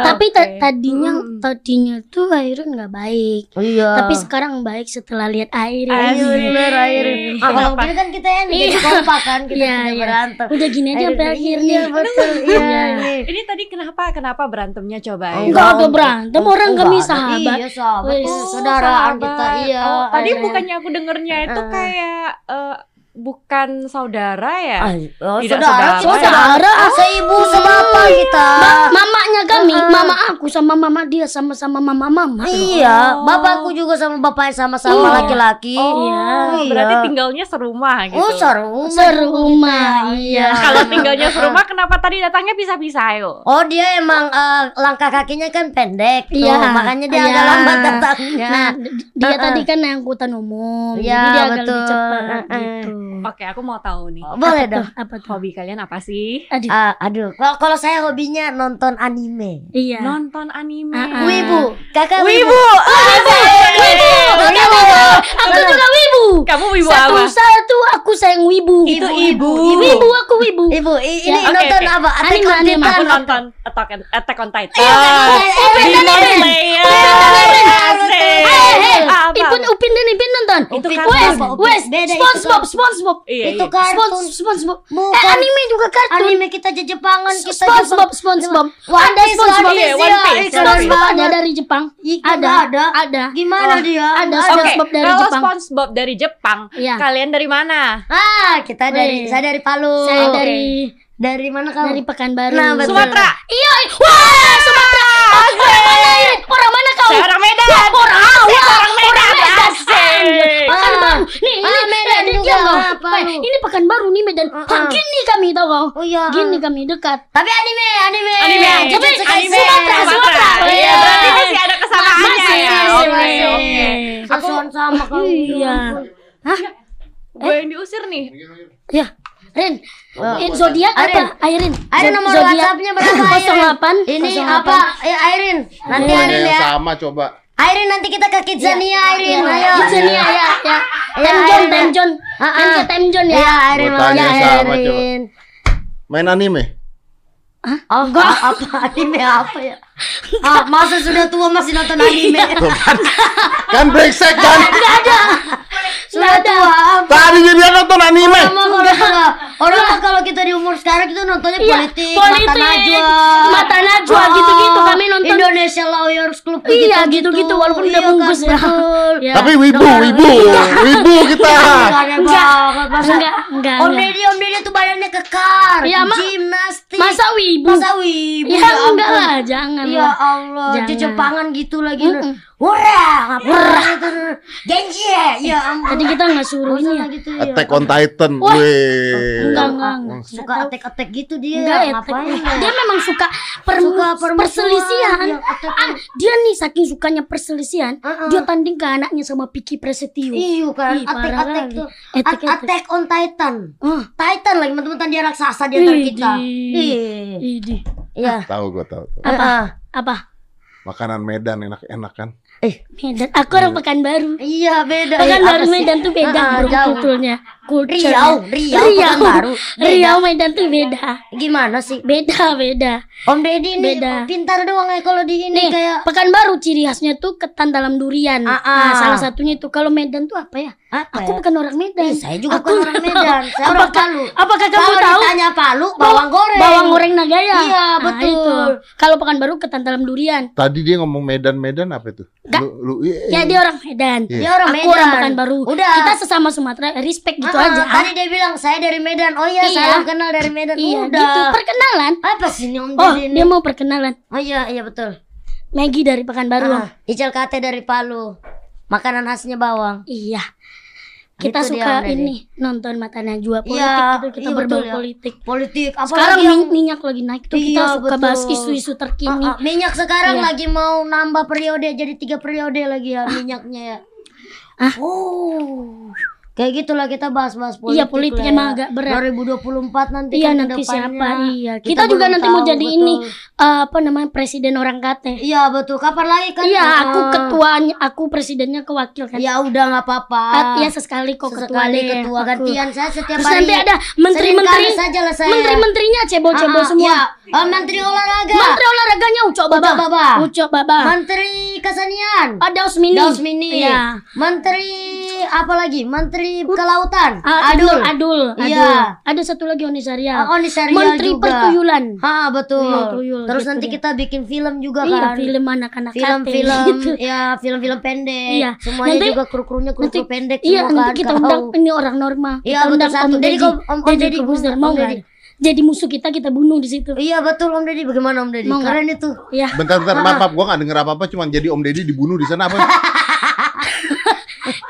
Tapi ta- Oke. tadinya Hmm. tadinya tuh Airin nggak baik. Iya. Tapi sekarang baik setelah lihat Airin. Ayo, bener, Airin. Ah, kalau gini kan kita yang jadi Iya. kompak kan, kita Iya, iya. berantem. Udah gini aja sampai Airin, akhir Iya, betul. Iya, ini. Ini tadi kenapa kenapa berantemnya coba Oh? Enggak ada berantem, orang kami sahabat. Iya, sahabat. Iya, Oh, saudaraan kita. Iya. Oh, tadi Airin. bukannya aku dengernya itu kayak eh, bukan saudara ya? Ah, oh, Tidak saudara, saudara. kita Saudara. Ah, seibu sebapak kita. Ma- mamanya kami, Ah. mama aku sama mama dia sama-sama mama-mama. loh. Iya, bapakku juga sama bapaknya sama-sama Iya. laki-laki. Oh, Iya. berarti tinggalnya serumah gitu. Oh, seru. Serumah, iya. Kalau tinggalnya serumah, kenapa tadi datangnya pisah-pisah ayo? Oh dia emang eh, langkah kakinya kan pendek tuh, Iya, makanya dia iya. agak lambat datangnya. Nah, dia Uh-uh. tadi kan angkutan umum, Iya, jadi dia agak betul. lebih cepat Uh-uh. gitu. Oke, aku mau tahu nih. Oh, boleh Apa dong. tuh? Apa tuh? Hobi kalian apa sih? Aduh, Ah, aduh, kalau kalau saya hobinya nonton anime. iya. Nonton anime. Ah, ah. Wibu, kakak Wibu. Wibu, wibu, aku juga wibu. Kamu wibu Satu apa? satu aku sayang wibu. Itu ibu. Wibu aku wibu. Ibu, i- ini Ya, nonton oke. apa? Attack Anime, on anime. Titan. Aku nonton Attack on, Attack on Titan. Eh, Demon bener. Slayer. Eh, eh? Ipin, Upin dan Ipin nonton. Itu kartun. Wes. Wes, Beda itu SpongeBob, kartun. SpongeBob. Iya, Itu iya. kartun. SpongeBob. Bukan. Eh, anime juga kartun. Anime kita aja Jepangan, kita SpongeBob, Jepang. SpongeBob. One Ada Piece, SpongeBob. One Piece, Iya, One iya, Piece, SpongeBob ada dari Jepang. Ada, ada. ada. Gimana Oh, dia? Ada SpongeBob dari kalau Jepang. SpongeBob dari Jepang, Iya. kalian dari mana? Ah, kita dari Wih. saya dari Palu. Saya dari dari mana kamu? dari Pekanbaru. Nah. Sumatera. Iya, wah, Sumatera. Orang mana ini? Orang mana kau? Saya orang Medan. Orang awal. orang Medan. Asik. Pekanbaru. Nih, Ah, ini Medan eh, juga, kau. Ini Pekanbaru nih Medan. Ah, ah. Gini kami tau kau. Oh iya. Gini kami dekat. Tapi anime, anime. Anime. Jujutsu Anime. Kaisen. Sumatera, Sumatera. Iya, Iya. berarti masih ada kesamaannya ya. masih, Oke, masih. oke. Aku sama kamu. Iya. Hah? gue yang diusir nih. Ya. Rin, Oh. eh, zodiak Airin. apa? Airin. Airin nomor WhatsApp-nya berapa? Airin? 08 Ini 08. apa? Eh, Airin. Nanti Ada Airin ya. sama coba. Airin nanti kita ke Kidzania Airin. Iya, Ayo. Kidzania ya, ya. Ya. Ah, ah. Main ke Time John ya. Ya, Airin mau tanya ya, sama, Airin. Main anime? Oh, enggak apa anime apa ya? Ah, masa sudah tua masih nonton anime? Kan, kan brengsek kan? Sudah tua. Tadi dia nonton anime. Orang mah kalau kita di umur sekarang kita nontonnya Iya, politik, politik, mata najwa, Mata Najwa, gitu-gitu. Kami nonton- Indonesia Lawyers Club Iya, gitu-gitu, walaupun udah Iya, bungkus kan, ya. betul. Ya. Tapi wibu, wibu, wibu kita. Masa Enggak, enggak, Om enggak. Deddy, Om Deddy tuh badannya kekar, Iya, Ma- gimnastik. Masa wibu? Masa wibu? Ya, ya enggak lah, jangan Ya lah. Allah, Jangan. di Jepangan gitu lagi. Wah, ngapain itu? Genji ya? Ya ampun. Tadi kita nggak suruh ini gitu ya? Attack on Titan, Wah. weh. Enggak, enggak, enggak. Suka attack-attack gitu dia. Enggak ya, ngapain? dia memang suka, per- Suka perselisihan. iya. Ah, dia nih saking sukanya perselisihan, dia tanding ke anaknya sama Piki Presetio. Iya kan, attack-attack tuh. Attack, At- attack. Attack on Titan. Titan lagi teman-teman dia raksasa di antara kita. Iya. Iya. Tahu gua tahu. tahu. Apa? Apa? Makanan Medan enak-enak kan. Medan. Aku orang Pekanbaru. Iya beda. Eh, Pekanbaru sih? Medan tuh beda bro jauh. Kulturnya. Riau, Riau, Riau. Pekanbaru. Beda. Riau Medan tuh beda. Gimana sih? Beda, beda. Om Deddy ini Beda. pintar doang ya kalau di ini Nih, kayak Pekanbaru ciri khasnya tuh ketan dalam durian. Ah, ah. Nah, salah satunya itu kalau Medan tuh apa ya? apa Aku ya? bukan orang Medan. Ih, saya juga Aku bukan orang Medan. Saya orang apakah, Palu. apakah kamu Kalau tahu? ditanya Palu, bawang goreng. Bawang goreng Nagaya. Iya, Nah, betul. itu. Kalau Pekanbaru ketan dalam durian. Tadi dia ngomong Medan-Medan apa itu? Nggak. Lu, lu, iya, Ya dia orang Medan. Iya. Dia orang Aku Medan. orang Pekanbaru. Udah. Kita sesama Sumatera, respect gitu Ah, aja. Tadi dia bilang saya dari Medan. Oh iya, Iya. salam kenal dari Medan. Iya, Udah. gitu. Perkenalan. Apa sih Om Oh, ini? dia mau perkenalan. Oh iya, iya betul. Maggie dari Pekanbaru. Ah, Icel Kate dari Palu. Makanan khasnya bawang. Iya. Kita Gitu dia, suka Deddy. ini nonton Mata Najwa politik Iya, gitu kita iya, berbau ya. politik. Politik. Apalagi Sekarang yang min- minyak lagi naik tuh kita Iya, suka betul. bahas isu-isu terkini. Ah, ah, minyak sekarang Iya. lagi mau nambah periode jadi tiga periode lagi ya minyaknya ya. Ah. Oh. Kayak gitulah kita bahas-bahas politik. Iya, politik lah ya. emang agak berat. 2024 nanti Iya kan nanti siapa? Iya. Kita Kita, juga nanti mau tahu, jadi betul. ini eh, apa namanya presiden orang kate. Iya betul. Kapan lagi kan? Iya, Ah. aku ketuanya, aku presidennya ke wakil kan. Ya udah nggak apa-apa. Iya sesekali kok ketua Sesekali ketua aku. gantian saya setiap Terus hari. nanti ada menteri-menteri, menteri-menterinya cebol-cebol Ah, ah, semua. iya. Oh, menteri olahraga. Menteri olahraganya Ucok Baba. Ucok Baba. Ucok Baba. Menteri kesenian. Ada Usmini. Daus Mini. Iya. Menteri apa lagi? Menteri kelautan. Ah, Adul. Adul, Adul. Iya. Ada satu lagi Onisaria. Ah, Oni Serial Menteri juga. Pertuyulan. Ha betul. Iya, tuyul, Terus gitu nanti dia. kita bikin film juga Iya, kan. film anak-anak Film-film gitu. ya film-film pendek. Iya. Semuanya Nanti- juga kru-krunya kru-kru Nanti- pendek Iya, semua nanti kan. kita undang ini orang normal. Iya, kita betul, undang satu. Om Jadi Om- Om Deddy Deddy, Om Deddy. Jadi musuh kita kita bunuh di situ. Iya betul Om Deddy. Bagaimana Om Deddy? Mau? Keren itu. Iya. Bentar, bentar, maaf, maaf, gua gak denger apa-apa, cuma jadi Om Deddy dibunuh di sana apa?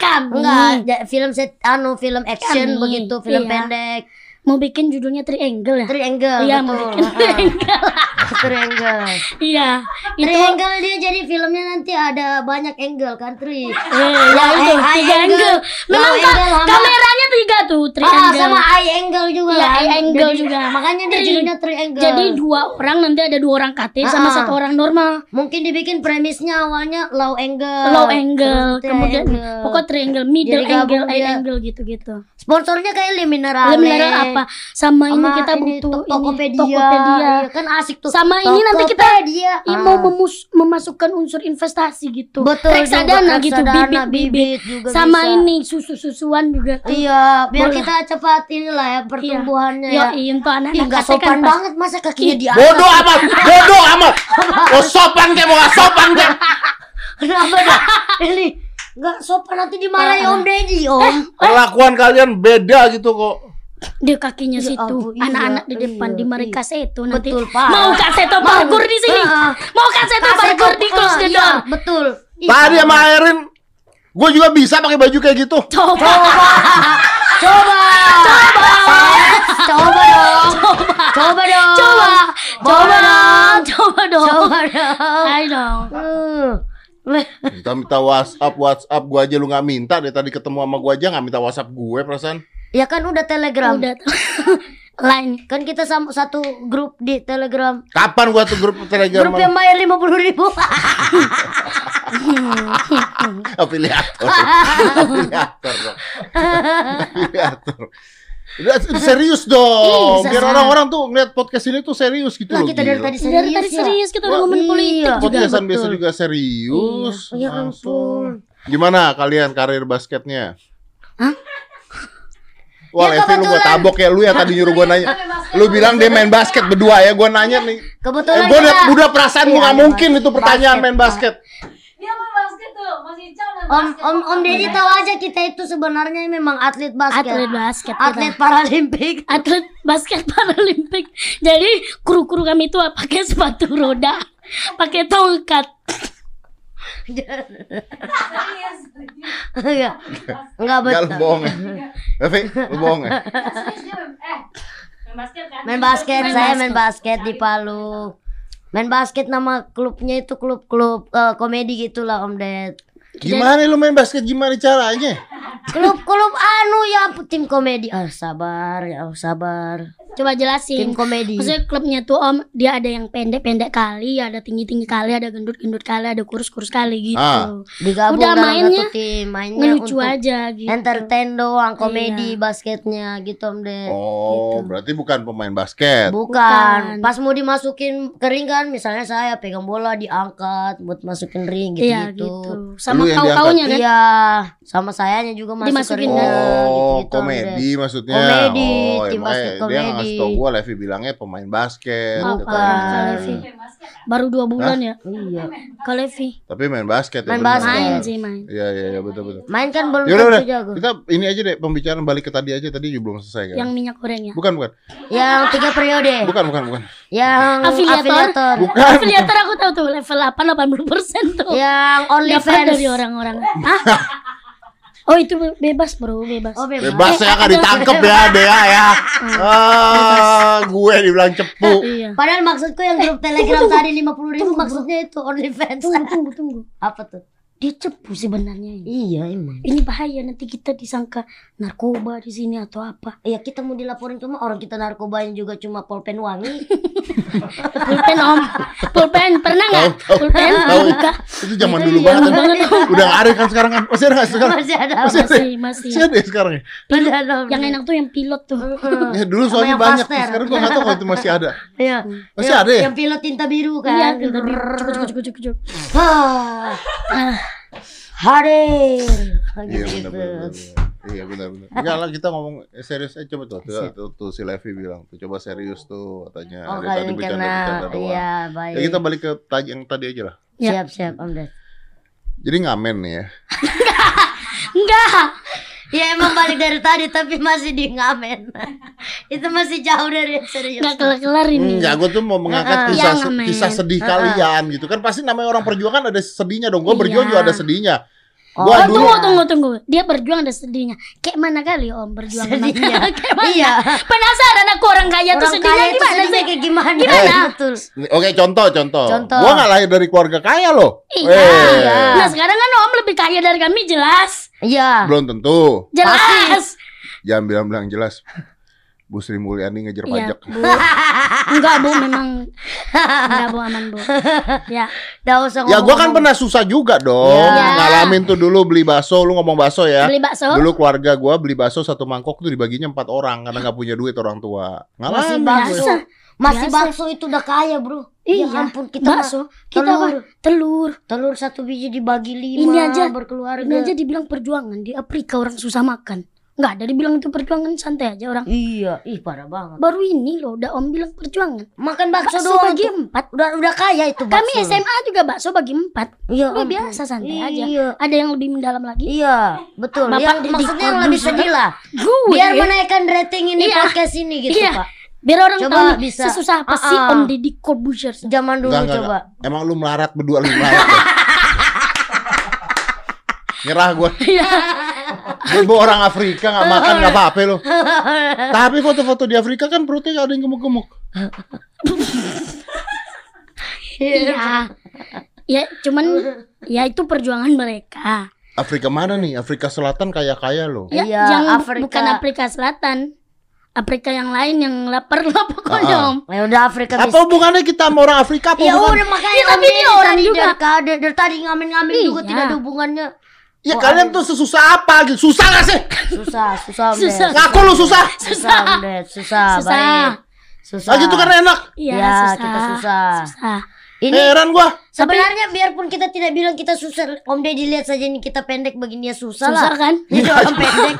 Kami Enggak, film set anu film action Kami, begitu, film iya. pendek. Mau bikin judulnya Triangle ya? Triangle. Iya, mau bikin. Triangle. Triangle. Iya. Itu Triangle dia jadi filmnya nanti ada banyak angle kan Tri. Eh, ya itu high tiga angle. angle. Memang ka- angle kameranya tiga tuh Ah, triangle. sama eye angle juga Iya, kan. eye angle Jadi- juga. Makanya dia judulnya triangle. Jadi dua orang nanti ada dua orang KT sama Ah. satu orang normal. mungkin dibikin premisnya awalnya low angle. Low angle, kemudian pokok triangle, middle Jadi angle, dia. angle gitu-gitu. sponsornya kayak Le Minerale. Mineral apa? Sama ini Sama kita ini, butuh to- Tokopedia. ini Tokopedia. Iya, kan asik tuh. Sama ini nanti kita Tokopedia. Ih, Ah. mau memus- memasukkan unsur investasi gitu. Betul Reksadana juga, gitu, reksadana, bibit-bibit. bibit juga Sama bisa. ini susu-susuan juga tuh. Iya, biar Boleh. kita cepat inilah ya pertumbuhannya Yo, ya. untuk Ih, anak-anak nggak kan sopan pas- banget masa kakinya di atas. Bodoh amat, bodoh amat. Oh sopan kayak mau sopan kayak. Kenapa dah? Ini nggak sopan nanti dimarahin Ah, Om Deddy, Om. Kelakuan kalian beda gitu kok. Di kakinya Ya situ, iya, anak-anak di iya, depan di mari iya. kaseto nanti. Betul, Pak. Mau kaseto parkur di sini. Ah. Mau kaseto Kaset parkur di close the iya, door. betul. Ih, Tadi sama Erin, gue juga bisa pakai baju kayak gitu. Coba. Coba. Coba. Coba dong. Coba dong. Coba. Coba dong. Coba dong. Coba dong. Ayo dong. Hmm. Minta-minta WhatsApp, WhatsApp gue aja lu nggak minta deh tadi ketemu sama gue aja nggak minta WhatsApp gue perasaan. Ya kan udah Telegram. Udah. Line. Kan kita sama satu grup di Telegram. Kapan gua tuh grup Telegram? Grup yang bayar lima puluh ribu. afiliator. afiliator dong. afiliator. Udah serius dong. Biar orang-orang tuh ngeliat podcast ini tuh serius gitu Lah loh. kita dari tadi serius. Dari tadi ya. serius kita udah ngomongin iya. politik juga. Podcastan biasa juga serius. Iya Langsung. ampun. Gimana kalian karir basketnya? Wah, Ya, Levi lu gua kebetulan. tabok ya lu yang tadi nyuruh gua nanya. Lu bilang dia main basket berdua ya, gua nanya nih. Eh, Kebetulan gua udah, kita- udah perasaan gua Iya, nggak iya, mungkin itu pertanyaan basket, main basket. Dia main basket tuh, masih Ical main Om basket. Om Om Deddy tahu aja kita itu sebenarnya memang atlet basket. Atlet basket kita. Atlet paralimpik. atlet basket paralimpik. Jadi kru-kru kami itu pakai sepatu roda, pakai tongkat. Enggak. Enggak Enggak betul. bohong ya. Levi, lu bohong ya. Serius eh, main basket kan? Main basket, saya main basket di Palu. Main basket nama klubnya itu klub-klub eh, komedi gitulah Om Ded. Gimana lu main basket gimana caranya? Klub-klub anu ya tim komedi. Ah sabar ya sabar. Coba jelasin. Tim komedi. Maksudnya klubnya tuh om dia ada yang pendek-pendek kali, ada tinggi-tinggi kali, ada gendut-gendut kali, ada kurus-kurus kali gitu. Ah. Digabung Udah mainnya satu tim, mainnya Ngelucu untuk aja gitu. entertain doang, komedi Iya. basketnya gitu Om Ded. Oh, berarti bukan pemain basket. Bukan. Bukan. Pas mau dimasukin ke ring kan, misalnya saya pegang bola diangkat buat masukin ring gitu Iya gitu. gitu. Sama kau-kaunya kan. Iya, sama sayanya juga masuk Dimasukin ke kan? ringnya, Oh, gitu-gitu, komedi maksudnya. Komedi, oh, tim emang basket komedi. Ngasih tau gua Levi bilangnya pemain basket. Katanya. Kak Levi. Baru dua bulan ya. Iya. Kak Levi. Tapi main basket ya Main basket. Main sih main. Iya, iya, iya betul betul. Main kan belum Ya udah jago. Kita ini aja deh pembicaraan balik ke tadi aja tadi juga belum selesai kan. Yang minyak goreng ya. Bukan bukan. Yang tiga periode. Bukan bukan bukan. Yang Afiliator. afiliator. Bukan. Afiliator aku tahu tuh level 8 80% tuh. Yang Dapat OnlyFans. dari orang-orang. Hah? Oh itu bebas bro, bebas. Oh, bebas. Bebas ya kan ditangkep ya Dea ya. Ah, gue dibilang cepu. Iya. Padahal maksudku yang grup telegram tadi 50 ribu maksudnya itu OnlyFans. Tunggu, tunggu, tunggu. Apa tuh? Dia cepu sebenarnya ini. Iya emang. Ini bahaya nanti kita disangka narkoba di sini atau apa. Iya kita mau dilaporin cuma orang kita narkobanya juga cuma polpen wangi. Pulpen om, pulpen pernah nggak? Pulpen Tahu. Itu zaman dulu Iya, banget. banget. Udah nggak ada kan sekarang kan? Masih ada sekarang? Masih ada. Masih ada. Masih, masih. Masih ada ya sekarang ya? Masih ada. Yang enak tuh yang pilot tuh. Ya dulu soalnya yang banyak. Sekarang gue nggak tahu kalau itu masih ada. Iya. Masih ada ya? Yang pilot tinta biru kan. Iya, kita biru. Cukup, cukup, cukup, cukup. Hadir. Iya Gitu. benar benar. benar. Iya benar benar. Enggak lah kita ngomong serius aja coba tuh. Tuh, tuh, tuh si Levi bilang tuh coba serius tuh katanya. Oh Dia tadi kalian bercanda karena bercanda doang. iya baik. Ya kita balik ke tadi yang tadi aja lah. Ya. Siap siap Om Ded. Jadi ngamen nih ya. Enggak. Ya emang balik dari tadi tapi masih di ngamen. Itu masih jauh dari yang serius. Enggak kelar-kelar ini. Enggak, gue tuh mau mengangkat kisah kisah sedih kalian gitu kan. Pasti namanya orang perjuangan ada sedihnya dong. Gue Iya. berjuang juga ada sedihnya. Oh, Gua Oh, dulu tunggu, tunggu, tunggu. Dia berjuang ada sedihnya. Kayak mana kali om berjuang Sedihnya. Kayak mana? Iya. Penasaran aku orang kaya tuh Orang sedihnya kaya itu gimana sedihnya sih? kayak gimana? Gimana? Betul. Oke, contoh, contoh. Contoh. Gua nggak lahir dari keluarga kaya loh. Iya. Eh, Nah sekarang kan om lebih kaya dari kami jelas. Iya. Belum tentu. Jelas. Jangan bilang-bilang jelas. Bu Sri Mulyani ngejar Iya, pajak. Bu. Enggak, Bu, memang enggak Bu aman, Bu. Ya. Gak usah Ya gua kan pernah susah juga dong. Iya. Ngalamin tuh dulu beli bakso, lu ngomong bakso ya. Beli bakso. Dulu keluarga gua beli bakso satu mangkok tuh dibaginya empat orang karena nggak punya duit orang tua. Masih Ngalamin. bakso. gue. Masih Biasa. bakso itu udah kaya, Bro. Iya, Ya ampun, kita bakso. Kita telur. apa? Telur. Telur satu biji dibagi lima Ini aja. berkeluarga. Ini aja dibilang perjuangan di Afrika orang susah makan. Enggak ada dibilang itu perjuangan santai aja orang. Iya, ih parah banget. Baru ini loh udah Om bilang perjuangan. Makan bakso, Bakso doang bagi empat. Udah udah kaya itu bakso. Kami SMA juga bakso bagi empat. Iya, Udah ampun. biasa santai aja. Iya. Ada yang lebih mendalam lagi? Iya, betul. Bapak yang maksudnya yang lebih sedih lah. Gue. Biar menaikkan rating ini Iya. podcast ini gitu, Iya. Pak. Biar orang Coba tahu bisa. sesusah apa sih Ah-ah. Om Deddy Corbuzier. Zaman dulu Enggak, coba. enggak. Emang lu melarat berdua lu melarat. ya? Nyerah gua. Iya. Bawa orang Afrika nggak makan nggak apa-apa lo. Tapi foto-foto di Afrika kan perutnya ada yang gemuk-gemuk. Iya. Ya cuman ya itu perjuangan mereka. Afrika mana nih? Afrika Selatan kaya-kaya loh. Ya, Iya, yang bu- Afrika. bukan Afrika Selatan. Afrika yang lain yang lapar lah pokoknya ah. Om. Ya udah Afrika Apa bisa. hubungannya kita sama orang Afrika? Apa Ya udah makanya Ya, tapi ini orang juga. dari, dari, dari tadi ngamen-ngamen juga Iya. tidak ada hubungannya. Ya Oh, kalian tuh sesusah apa gitu? Susah gak sih? Susah, susah Om Susah. Ngaku lu susah. Susah Om Ded, susah, Susah. baik. Susah. Ah gitu kan enak. Iya, Ya, susah. kita susah. Susah. Ini Heran gua. sebenarnya biarpun kita tidak bilang kita susah, Om Deddy lihat saja nih kita pendek begini ya susah, Susah lah. kan? Jadi orang pendek.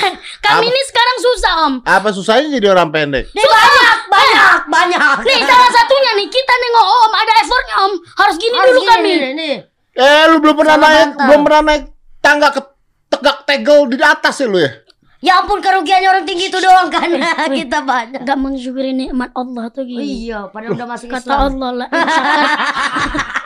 Kami ini sekarang susah om. Apa susahnya jadi orang pendek? Nih, banyak, banyak, banyak. Nih salah satunya nih kita nengok om ada effortnya om harus gini Harus dulu gini, kami. nih, nih. Eh, lu belum pernah Sama naik, bantal. belum pernah naik tangga ke tegak tegel di atas ya lu ya? Ya ampun kerugiannya orang tinggi itu doang kan. kita banyak. Gak mensyukuri nikmat Allah tuh Oh, gini. iya, padahal udah masuk Kata Islam. Allah lah.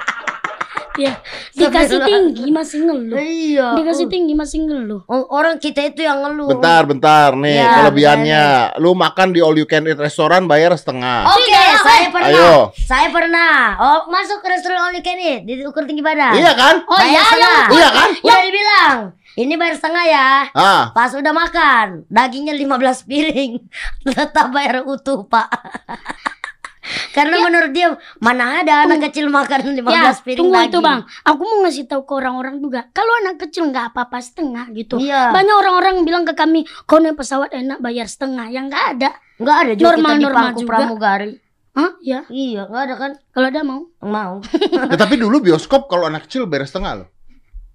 ya dikasih tinggi masih ngeluh. Iya. Dikasih tinggi masih ngeluh. Orang kita itu yang ngeluh. Bentar, bentar nih Ya, kelebihannya. Lu makan di all you can eat restoran bayar setengah. Oke, saya pernah. Ayo. Saya pernah. Oh, masuk ke restoran all you can eat, diukur tinggi badan. Iya kan? Oh Bayar ya setengah. yang Iya kan? Udah dibilang. Ini bayar setengah ya. Ah, Pas udah makan, dagingnya 15 piring. Tetap bayar utuh, Pak. Karena menurut dia mana ada anak kecil makan 15 Ya, piring tunggu daging. itu bang. Aku mau ngasih tahu ke orang-orang juga. Kalau anak kecil nggak apa-apa setengah gitu. Iya. Banyak orang-orang bilang ke kami, kau naik pesawat enak bayar setengah. Yang nggak ada. Enggak ada juga Normal- kita di normal juga. pramugari. Hah? Ya. Iya, enggak ada kan? Kalau ada mau. Mau. ya, tapi dulu bioskop kalau anak kecil bayar setengah loh.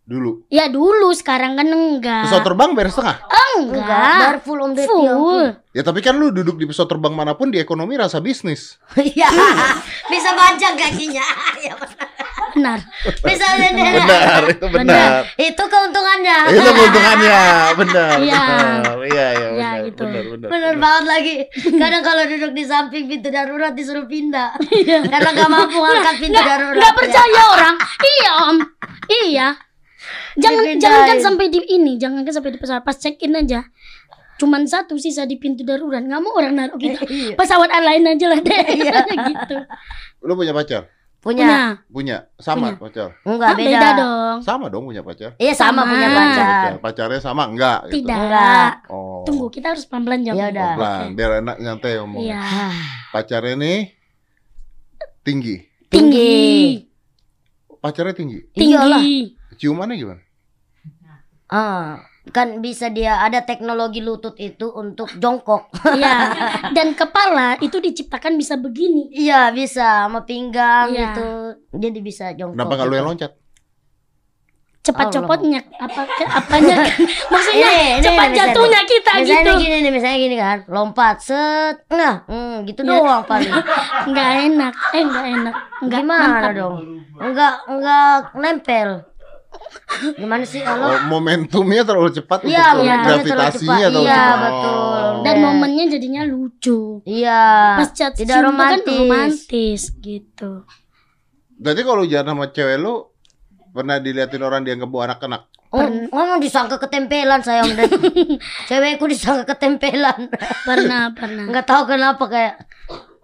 Dulu. Ya dulu, sekarang kan enggak. Pesawat terbang bayar setengah. Enggak, Enggak. bayar full Om Deddy. ya. Full. Ya tapi kan lu duduk di pesawat terbang mana pun di ekonomi rasa bisnis. Iya. Bisa panjang kakinya. Iya, benar. Benar. Bisa benar. Benar, itu benar. Itu keuntungannya. Itu keuntungannya, benar. Iya. benar. Iya, iya, Iya, benar, gitu. benar, benar. Bener banget lagi. Kadang kalau duduk di samping pintu darurat disuruh pindah. Karena nggak mampu angkat pintu darurat. Nggak percaya orang. Iya om. Iya. Jangan Dipindahin. jangan kan sampai di ini, jangan kan sampai di pesawat pas check in aja. Cuman satu sisa di pintu darurat, nggak mau orang naruh kita. Iya. Pesawat lain aja lah deh. gitu. Lu punya pacar? Punya. Punya. Sama pacar. Enggak ah, beda. beda dong. Sama dong punya pacar. Iya sama, Sama. punya pacar. Pacar. Pacarnya sama enggak gitu. Tidak. Enggak. Oh. Tunggu, kita harus pelan-pelan jawab. Ya udah. Pelan, biar enak nyantai ngomong. Iya. Pacarnya nih tinggi. Tinggi. Pacarnya tinggi. Iyalah. Ciumannya gimana? Ah, kan bisa dia ada teknologi lutut itu untuk jongkok. Iya. Dan kepala itu diciptakan bisa begini. Iya bisa sama pinggang Iya. gitu. Jadi bisa jongkok. Kenapa nggak lu gitu. yang loncat? Cepat copotnya apa apanya kan? maksudnya Ini, ini, cepat misalnya. jatuhnya kita Misalnya gitu gini nih, misalnya gini kan, lompat set, nah, hmm, gitu doang paling. nggak enak eh nggak enak nggak Gimana mantap. dong? Enggak, enggak nempel. Gimana sih Oh, kalau? momentumnya terlalu cepat Iya, untuk terlalu gravitasinya cepat. terlalu Iya, cepat. betul. dan momennya jadinya lucu Iya. pas cat tidak romantis. kan romantis gitu Berarti kalau jalan sama cewek lu pernah diliatin orang dia bawa anak-anak? Oh, ngomong disangka ketempelan saya Om Ded. Cewekku disangka ketempelan. pernah pernah Enggak tahu kenapa kayak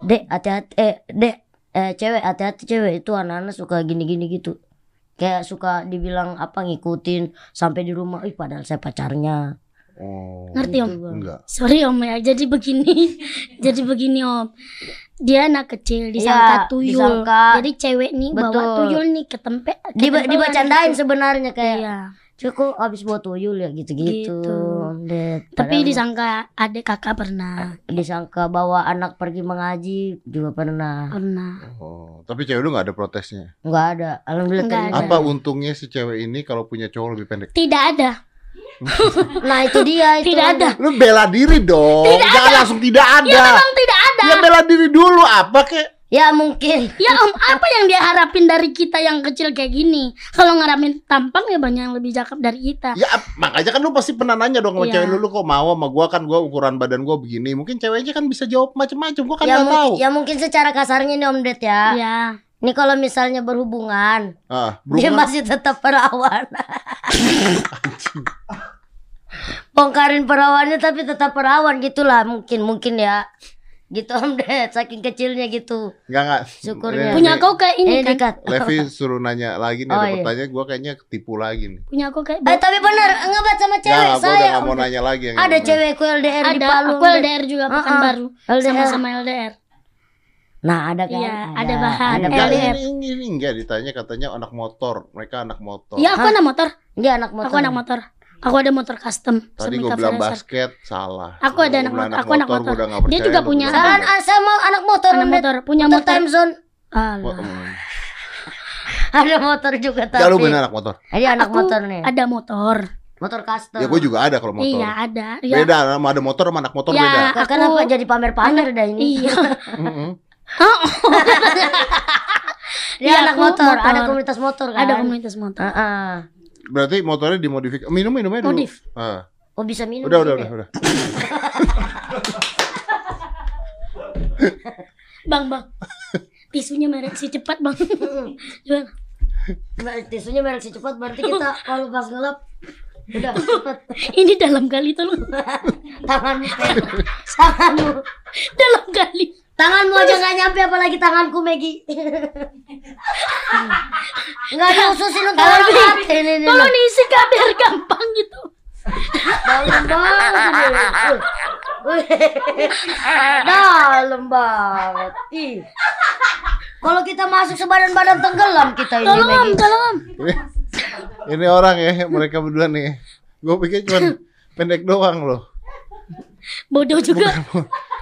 Dek, hati-hati eh Dek, eh cewek hati-hati cewek itu anak-anak suka gini-gini gitu. Kayak suka dibilang apa ngikutin sampai di rumah, ih padahal saya pacarnya. Oh. ngerti om Enggak. sorry om ya jadi begini jadi begini om dia anak kecil disangka Iya, tuyul disangka. jadi cewek nih bawa Betul. tuyul nih ke Diba, ketempelan dibacandain gitu. sebenarnya kayak iya cukup habis bawa tuyul ya gitu-gitu. Gitu. Tapi disangka adik kakak pernah disangka bawa anak pergi mengaji juga pernah. pernah Oh, tapi cewek lu nggak ada protesnya. Enggak ada. Alhamdulillah Nggak ada. Apa untungnya si cewek ini kalau punya cowok lebih pendek? tidak ada Nah, itu dia itu. tidak ada Lu bela diri dong. Jangan langsung tidak ada. ya memang tidak ada Ya bela diri dulu apa kek? Ya mungkin. Ya om, apa yang dia harapin dari kita yang kecil kayak gini? Kalau ngarapin tampang ya banyak yang lebih cakep dari kita. Ya makanya kan lu pasti pernah nanya dong sama Iya. cewek lu, lu kok mau sama gua kan gua ukuran badan gua begini. Mungkin ceweknya kan bisa jawab macem-macem. Gua kan ya, nggak mungkin, tahu. ya mungkin secara kasarnya nih Om Ded ya. Ya, Ini kalau misalnya berhubungan, Ah, dia berhubungan- masih tetap perawan. Bongkarin perawannya tapi tetap perawan gitulah mungkin mungkin ya. Gitu Om Ded, saking kecilnya gitu. Enggak enggak. Syukurnya. Ini- punya kau kayak ini Ini kan? dikat. Levi suruh nanya lagi nih Oh, ada iya. pertanyaan gua kayaknya ketipu lagi nih. Punya kau kayak Eh tapi bener ngebat sama cewek udah saya. nggak Om mau nanya lagi yang Ada ini. cewekku LDR di ada Palu. aku. LDR juga Uh-uh. pekan baru LDR. sama-sama LDR. Nah ada kan? Iya, ada bahan Ada LDR. ini, ini, ini enggak ditanya katanya anak motor. Mereka anak motor. Iya, aku anak motor. Dia anak motor. Aku anak motor. Aku ada motor custom. Tadi cafe bilang basket salah. Aku ada Gua anak bilang motor, aku anak motor. gua udah Dia juga punya Saya, saya mau anak motor. Anak motor, punya Motor motor. time zone. Alah. ada motor juga tapi. Ya lu bener anak motor. Ini anak Aku motor nih. Ada motor. Motor custom. Ya gue juga ada kalau motor. Iya, ada. Ya. Beda sama ada motor sama anak motor Ya. beda. Kok Kenapa jadi pamer-pamer dah ini? Iya. Dia Iya, anak aku motor. motor. ada komunitas motor kan? Ada komunitas motor. Heeh. Berarti motornya dimodifikasi. Minum minumnya dulu. Modif. Ah. Oh bisa minum. Udah udah udah udah. Bang, bang. Tisunya merek si cepat, Bang. Jual. Mbak, Tisunya merek si cepat berarti kita kalau pas ngelap udah cepet Ini dalam kali tolong. tanganmu tanganmu dalam kali. Tanganmu aja nggak nyampe apalagi tanganku Megi nggak di- mati ini ini Kalau diisi kak biar gampang gitu. dalam banget dalam banget ih kalau kita masuk sebadan-badan tenggelam kita ini Tolong, Megi tolong. Ini, ini orang ya mereka berdua nih. Gue pikir cuma pendek doang loh. Bodoh juga.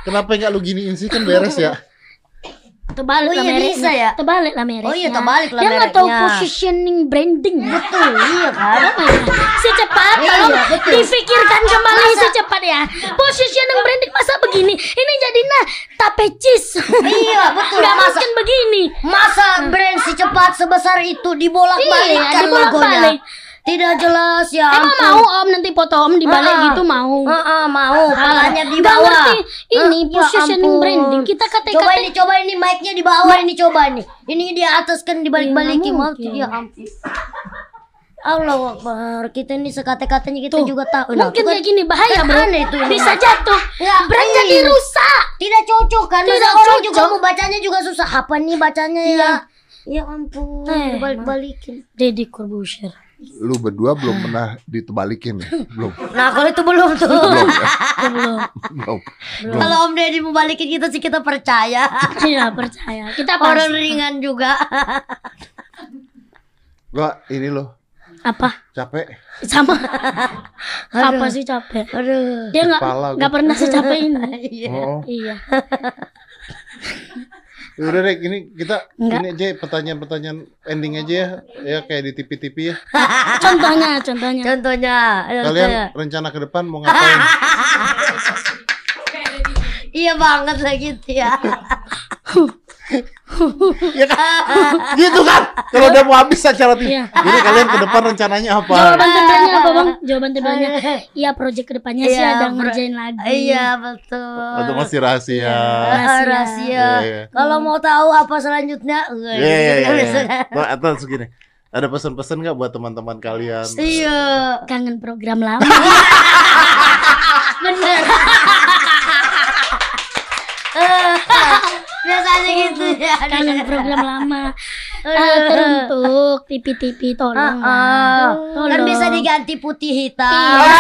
Kenapa nggak lu giniin sih kan beres ya? Terbalik Oh lah iya, mereknya. bisa ya? Terbalik lah mereknya. Oh iya, terbalik lah Dia nggak tahu positioning branding. betul iya kan Si cepat, Iya, tolong betul. difikirkan kembali si cepat ya. Positioning branding masa begini? Ini jadi nah tape cheese. iya betul Nggak masa mungkin begini. Masa brand si cepat sebesar itu dibolak-balikkan Iya, dibolak-balik. logonya? Tidak jelas ya Emang ampun. mau om nanti foto om dibalik Ah, gitu mau. Ah, ah, mau, palanya di bawah. ngerti. Ini Ah, ya positioning ampun. branding. Kita kata-kata- Coba ini, coba ini mic-nya di bawah ini coba ini. Ini di atas kan dibalik-balikin Iya, mau mungkin. ya ampun. Allah Akbar, kita ini sekate-katanya kita Tuh, juga tahu. Nah, Mungkin kan kayak gini bahaya bro. aneh itu ini. Bisa jatuh. Ya, iya. jadi rusak. Tidak cocok kan? Tidak Masa orang juga cocok. mau bacanya juga susah. Apa nih bacanya ya? Ya ampun, Eh, dibalik-balikin. Deddy Corbuzier. Lu berdua belum pernah ditebalikin ya? Belum. Nah, kalau itu belum tuh. Belum ya? Belum. Belum. Kalau Om Deddy mau balikin kita sih kita percaya. Iya percaya. Kita Orang ringan juga. Gua ini loh Apa? capek. Sama. Apa sih capek? Aduh. Dia nggak nggak pernah secapek ini. Iya. Oh. Iya. Ya udah deh, gini kita Enggak. ini aja pertanyaan-pertanyaan ending aja ya, ya kayak di TV-TV ya. Contohnya, contohnya. Contohnya, Kalian contohnya. rencana ke depan mau ngapain? Iya banget lah gitu ya. Ya kan? gitu kan? Kalau udah mau habis acara TV. Iya. Jadi kalian ke depan rencananya apa? Jawaban tebalnya apa bang? Jawaban tebalnya. Iya project ke depannya sih Iya, ada pro- ngerjain lagi. Iya betul. Atau masih rahasia? Ah, rahasia. Iya, iya. Kalau mau tahu apa selanjutnya, enggak. Iya iya iya. Iya. iya. Atau segini. Ada pesan-pesan nggak buat teman-teman kalian? Iya. Kangen program lama. Bener. Biasanya gitu ya. Kangen program lama. Ah, teruntuk TV-TV tolong. Lah. Tolong. Kan bisa diganti putih hitam. Iya.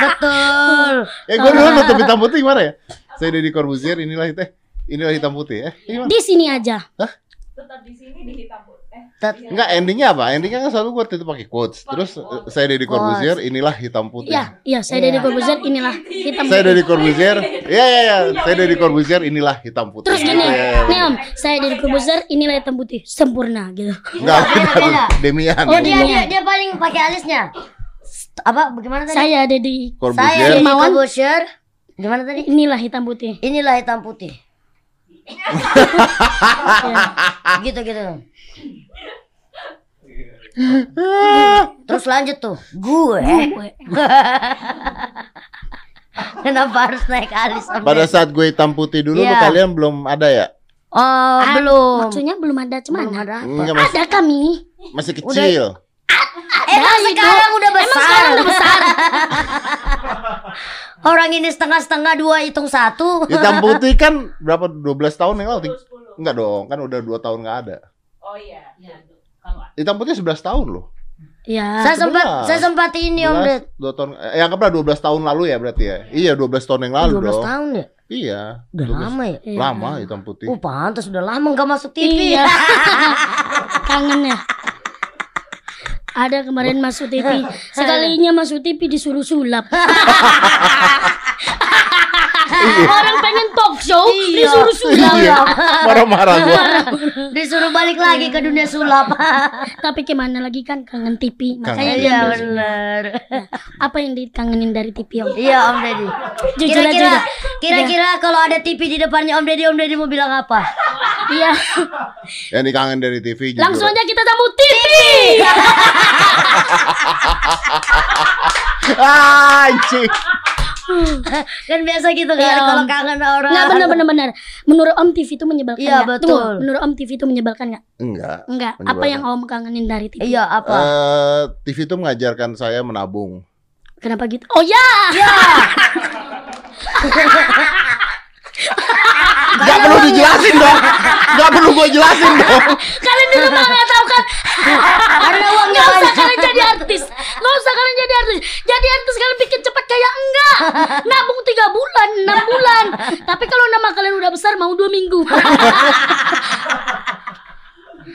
Betul. Eh gue dulu nonton hitam putih gimana ya? Saya Deddy Corbuzier, inilah hitam, inilah hitam putih ya. Gimana? Di sini aja. Tet- Enggak, endingnya apa? Endingnya kan selalu gue itu pakai quotes. Terus eh, saya Deddy Corbuzier, inilah hitam putih. Iya, iya saya dari Corbuzier inilah hitam Saya putih. Deddy Corbuzier, iya iya iya. Saya Deddy Corbuzier, inilah hitam putih. Terus gini, Gitu, ya, ya, nih om, saya dari Corbuzier inilah hitam putih sempurna gitu. Enggak, Beda, beda, beda. Demian. Oh dia, Iya. dia dia paling pakai alisnya. Apa bagaimana tadi? Saya ada di Saya Corbuzier. Deddy. Corbuzier. Gimana tadi? inilah hitam putih. Inilah hitam putih. gitu gitu. Terus lanjut tuh. Gue. Kenapa harus naik alis? Om Pada saat gue hitam putih dulu, lu Iya. kalian belum ada ya? Oh, Ah, belum. Maksudnya belum ada Belum cuman ada. Enggak, masih, Ada kami. masih kecil. Emang Ada, sekarang udah besar. Emang sekarang udah besar. Orang ini setengah-setengah dua hitung satu. Hitam putih kan berapa 12 tahun yang lalu? Enggak dong, kan udah 2 tahun nggak ada. Oh iya. Hitam putih 11 tahun loh. Ya. saya sempat 11. saya sempat ini Om Ded. 2 tahun eh anggaplah 12 tahun lalu ya berarti ya. Iya, 12 tahun yang lalu 12 dong. tahun ya? Iya. Udah 12 lama ya? Iya. Lama hitam putih. Oh pantas udah lama nggak masuk TV Iya. Kangen ya. Ada kemarin masuk TV. Sekalinya masuk TV disuruh sulap. Orang pengen talk show Iya. disuruh sulap. Iya. Marah-marah gua. Disuruh balik lagi ke dunia sulap. Tapi gimana lagi kan kangen TV. Makanya Iya dia benar. apa yang dikangenin dari TV Om? Iya Om Deddy. Jujur aja Kira-kira kira-kira kalau ada TV di depannya Om Deddy, Om Deddy mau bilang apa? Iya. Yang dikangen dari TV jujur. Langsung aja kita tamu TV. Ah, anjing. kan biasa gitu kan Om. kalau kangen orang. Nggak benar benar benar. Menurut Om TV itu menyebalkan Iya, nggak? betul. Tunggu, menurut Om TV itu menyebalkan nggak? Enggak. Enggak. Apa yang Om kangenin dari TV? Iya apa? Eh, TV itu mengajarkan saya menabung. Kenapa gitu? Oh ya. Gak perlu dijelasin dong. Gak perlu gue jelasin dong. Kalian di rumah nggak tahu kan? Karena uangnya Nggak usah kalian jadi artis. Nggak usah kalian jadi artis. Jadi artis kalian bikin cepat kayak enggak. Nabung tiga bulan, enam bulan. Tapi kalau nama kalian udah besar mau dua minggu.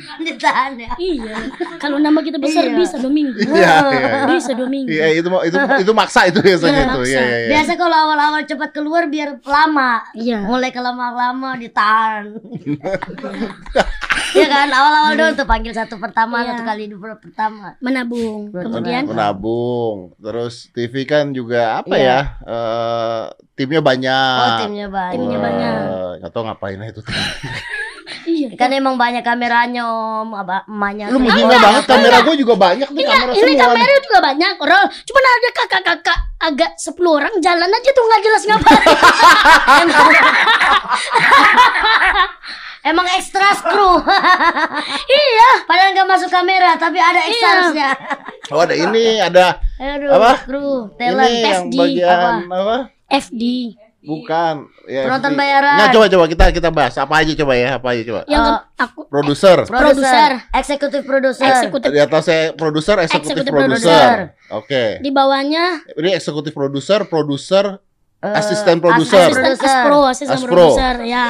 Ditahan ya. iya. Kalau nama kita besar Iya. bisa dua minggu. Iya, iya. Bisa dua minggu. Iya, itu mau- itu itu maksa itu biasanya Iya, itu. maksa. Iya, iya, iya. Biasa kalau awal-awal cepat keluar biar lama. Iya. Mulai kelama-lama ditahan. Iya kan awal-awal dong tuh panggil satu pertama Iya. satu kali dulu pertama. Menabung. Kemudian menabung. Terus TV kan juga apa Iya. ya? eh, timnya banyak. Oh timnya banyak. Timnya banyak. Eh, nggak tahu ngapain itu. iya. Kan emang banyak kameranya om, Aba- emaknya. Lu menghina banget kamera gue juga banyak nih kamera Ini semua. kamera juga banyak orang. Cuma ada kakak-kakak agak 10 orang jalan aja tuh nggak jelas ngapain. Emang ekstra skru. iya. Padahal nggak masuk kamera tapi ada ekstrasnya. Oh ada ini, ada Aduh, Apa? skru, talent, ini yang bagian apa? apa? FD. Bukan. Ya, Penonton bayaran. Nggak, coba coba kita kita bahas apa aja coba ya, apa aja coba. Yang ke- aku Produser. Produser, eksekutif produser. eksekutif Di atasnya produser, eksekutif produser. Oke. di bawahnya Ini eksekutif produser, produser, Eh, asisten produser, asisten asisten aspro, asisten Aspro. produser ya.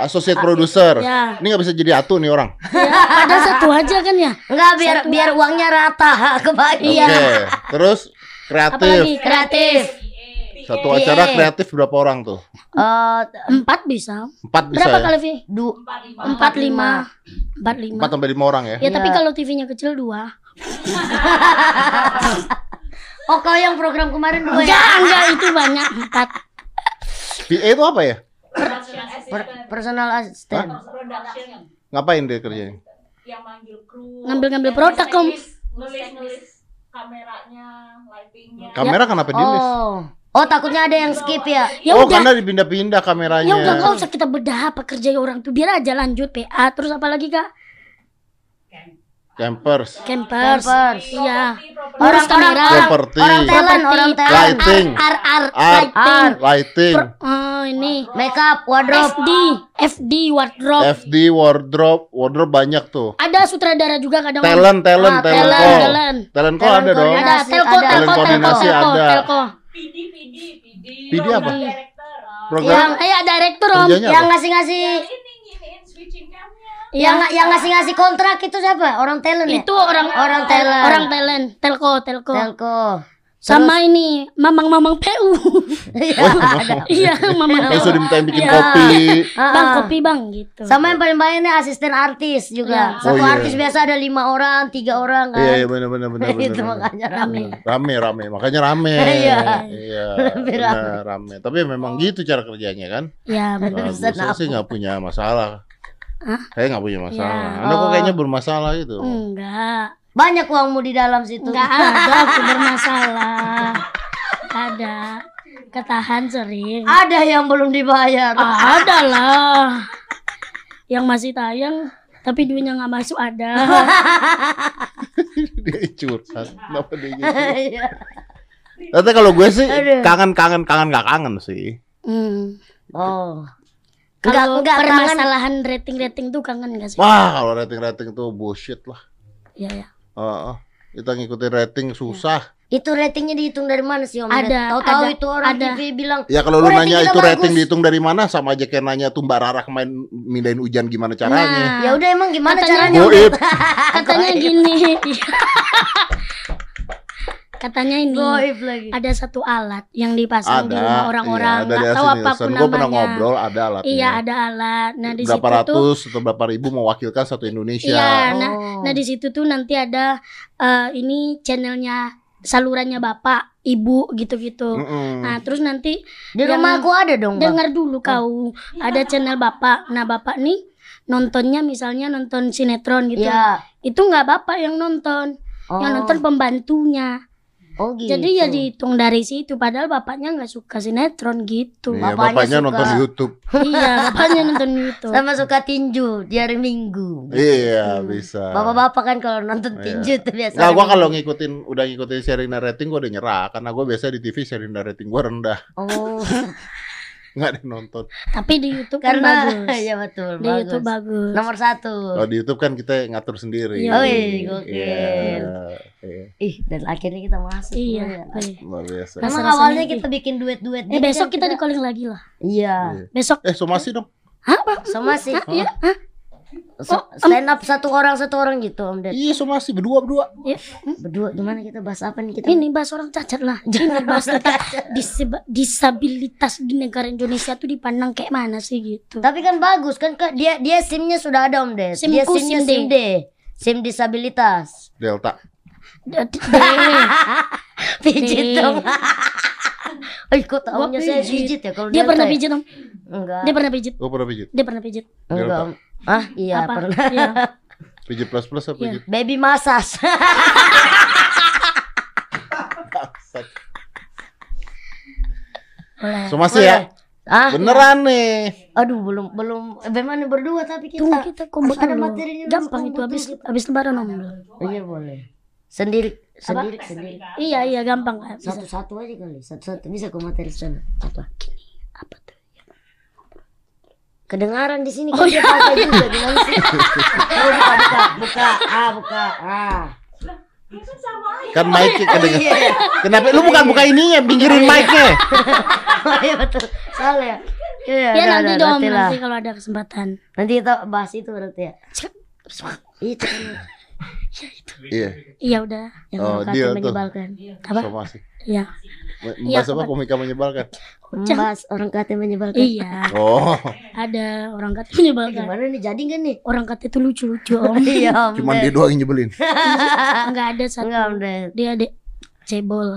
associate produser. Ya. Ini nggak bisa jadi atu nih orang. ya. Ada satu aja kan ya. Enggak biar biar uangnya rata kebagi. Iya. Oke. Terus Apalagi kreatif. Satu Iya. acara kreatif berapa orang tuh? Eh, Empat bisa. Empat bisa Berapa ya? kali Vi? du Empat lima. Empat lima. Empat sampai lima orang ya? Ya tapi Iya. kalau TV-nya kecil dua. Oh kau yang program kemarin dua ya? Enggak, enggak itu banyak empat. PA itu apa ya? Per- personal assistant. Ngapain dia kerjanya? yang manggil kru Ngambil-ngambil produk om. nulis-nulis kameranya, lightingnya. Kamera kenapa di list? Oh. Oh takutnya ada yang skip ya? Ya oh, udah. karena dipindah-pindah kameranya. Ya udah nggak usah kita bedah apa kerja orang tuh biar aja lanjut PA terus apa lagi kak? Campers, Campers. Campers. Iya. Orang kamera. properti, Orang talent, Properti. orang talent. lighting, ar Art. lighting. lighting, Oh ini. Makeup, wardrobe. FD, FD wardrobe. FD, wardrobe, wardrobe banyak tuh. Ada sutradara juga kadang. Talent, talent, Ah, talent, talent, call. talent. Talent Talent ada dong. Ada telco, ada. telco, Talent telco, telco, ada. PD, PD, PD. PD apa? Director. Program Yang kayak director om. Yang ngasih-ngasih Ini giniin switching camnya. yang Yang yang ngasih-ngasih kontrak itu siapa? Orang talent ya? itu orang Orang talent. Orang talent, telco, telco. Telco. Sama ini mamang-mamang PU. Iya, mamang Yang PU. sudah dimintain bikin Iya. kopi. Bang Ah. kopi bang gitu. Sama yang paling banyak nih asisten artis juga. Iya. Satu Oh, iya. artis biasa ada lima orang, tiga orang kan. Iya, iya benar benar benar benar. itu benar. makanya rame. Rame rame, makanya rame. Iya. Iya. Benar, rame. Tapi memang gitu cara kerjanya kan. Ya Nah, benar. Bisa saya sih nggak punya masalah. Hah? Saya nggak punya masalah. Ya. Anda kok Oh. kayaknya bermasalah gitu. Enggak. Banyak uangmu di dalam situ. Enggak ada aku bermasalah. Ada. Ketahan sering. Ada yang belum dibayar. Ah, ada lah. Yang masih tayang tapi duitnya nggak masuk ada. dia curhat. Kenapa dia gitu? Iya. Tapi kalau gue sih Aduh. kangen kangen kangen nggak kangen sih. Hmm. oh. Kalau Enggak, enggak, kangen. permasalahan rating-rating tuh kangen gak sih? Wah kalau rating rating tuh bullshit lah. Iya ya. Heeh. kita ngikutin rating susah. Itu ratingnya dihitung dari mana sih Om? Ada, Tahu-tahu ada, itu orang ada. TV bilang. Ya kalau Oh, lu nanya itu bagus. rating dihitung dari mana sama aja kayak nanya tuh Mbak Rara main mindahin hujan gimana caranya. Ya udah emang gimana Katanya- caranya? Katanya gini. katanya ini Goib lagi. ada satu alat yang dipasang di Ada. rumah orang-orang iya, nggak di tahu apa pun. Gua namanya pernah ngobrol ada alatnya. iya ada alat nah di berapa situ tuh ratus atau berapa ribu mewakilkan satu Indonesia. iya nah Oh. nah di situ tuh nanti ada eh, ini channelnya salurannya bapak ibu gitu-gitu Mm-mm. nah terus nanti Di rumah aku ada dong, dengar dulu kau ada channel bapak nah bapak nih nontonnya misalnya nonton sinetron gitu Iya. itu nggak bapak yang nonton Oh. yang nonton pembantunya Oh gitu. jadi ya dihitung dari situ padahal bapaknya nggak suka sinetron gitu Iya, bapaknya bapaknya suka- nonton YouTube. iya bapaknya nonton YouTube sama suka tinju di hari Minggu. Iya, bisa. Bapak-bapak kan kalau nonton Iya. tinju tuh biasa. Nah, gua kalau ngikutin udah ngikutin Sherina rating gua udah nyerah karena gua biasa di TV Sherina rating gua rendah, Oh, nggak ada yang nonton. tapi di YouTube kan karena bagus ya betul. di bagus. YouTube bagus Nomor satu. Kalau di YouTube kan kita ngatur sendiri. Iya. Oh, iya, gokil. Iya, iya. Ih, dan akhirnya kita masuk. iya ya. iya. Luar biasa. Emang awalnya gitu. kita bikin duet-duet. eh gitu besok kan kita di calling lagi lah Iya. Iya. besok Eh, somasi dong. hah sih. Hah? iya hah stand up satu orang satu orang gitu Om Ded. Iya, somasi berdua berdua. Iya. Berdua gimana kita bahas apa nih kita? ini bahas orang cacat lah ini bahas tentang disab- disabilitas di negara Indonesia tuh dipandang kayak mana sih gitu Tapi kan bagus kan Kak. dia dia SIM-nya sudah ada Om Ded. Dia SIM-ku, SIM-nya SIM D. SIM D. SIM disabilitas. Delta. Pijit dong. Eh, kok taunya Gua saya pijit. ya kalau dia pernah ya? pijit om Enggak. dia pernah pijit Gua pernah pijit. dia pernah pijit Enggak. Ah, iya apa pernah. Iya. Pijit plus plus apa Iya. pijit? Baby massage. boleh Somasi ya. ah, Beneran nih. aduh belum belum bagaimana berdua tapi kita. tunggu kita kompet ada materinya gampang itu habis habis lebaran om Iya boleh. Sendiri sendiri sendiri. iya iya gampang. Satu-satu aja kali. Satu-satu bisa ke materi sana. Tuh Kedengaran di sini kan dia pakai juga gimana sih? Oh, buka buka buka ah buka ah. Kan mic-nya kedengeran. Iya. Kenapa lu bukan buka ininya, pinggirin mic-nya? Oh iya betul. Salah ya. Iya, ya nanti dong nanti nanti kalau ada kesempatan Nanti kita bahas itu berarti ya. Itu kan Iya, iya udah yang Oh, dia menyebalkan. apa somasi. Iya Membahas apa komika menyebalkan? Membahas orang kata menyebalkan. iya Oh, ada orang kata menyebalkan Gimana nih jadi nggak nih? orang kata itu lucu-lucu om Iya, Om cuman dia doang yang nyebelin. nggak ada satu Enggak, Om Ded. dia ada cebol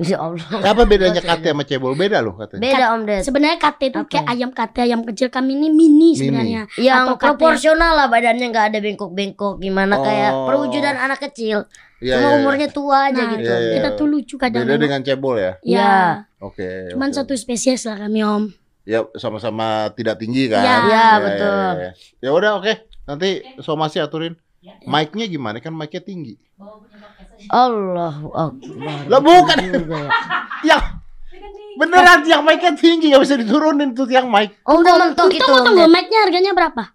Ya Allah. Apa bedanya kate sama cebol? Beda loh katanya. Beda Om Ded. sebenarnya kate itu Apa? kayak ayam kate ayam kecil kami ini mini sebenarnya Yang Atau kate- proporsional lah badannya nggak ada bengkok-bengkok gimana kayak Oh. perwujudan anak kecil. Iya, Cuma iya, iya. umurnya tua aja Nah, gitu. Iya, iya. kita tuh lucu kadang Beda dengan cebol ya. ya Iya. Oke. cuman oke. satu spesies lah kami om Ya sama-sama tidak tinggi kan. Iya. Iya, betul. iya. Ya udah oke. Nanti somasi aturin. Mic-nya gimana kan mic-nya tinggi. Allahu Akbar. Lah bukan. Ya. Yang beneran tiang mic-nya tinggi nggak bisa diturunin tuh tiang mic. Oh, udah mentok itu. tunggu tunggu Ded. mic-nya harganya berapa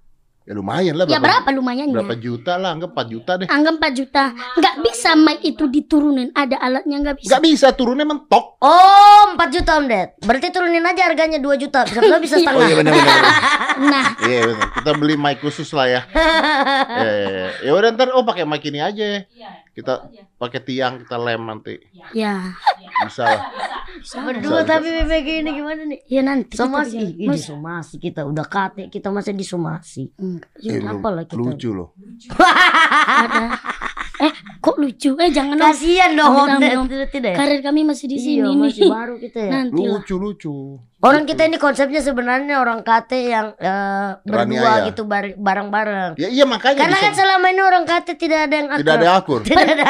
Ya lumayan lah. ya berapa lumayannya Berapa juta lah, anggap 4 juta deh. anggap 4 juta nggak bisa mic itu diturunin ada alatnya nggak bisa Gak bisa turunnya mentok. Oh, 4 juta Om Ded. Berarti turunin aja harganya 2 juta. Bisa bisa Oh setengah. iya benar benar. nah Iya benar. Kita beli mic khusus lah ya. Ya ya, ya. Ya udah ntar oh pakai mic ini aja. Kita pakai tiang kita lem nanti. ya Bisa lah. Berdua tapi bebek ini gimana nih? ya nanti Somasi, ini somasi kita udah kate, kita masih di somasi. Enggak, Eh, lu- Apa lah kita? lucu loh. ada kok lucu eh jangan dong Kasihan dong tidak ya? karir kami masih di sini Iya, nih masih baru kita ya. nanti lah Lucu lucu. Orang kita ini konsepnya sebenarnya orang kate yang eh, berdua Teraniaya. gitu bar- bareng-bareng. Ya iya makanya Karena bisa- kan selama ini orang kate tidak ada yang tidak ada akur. Tidak ada.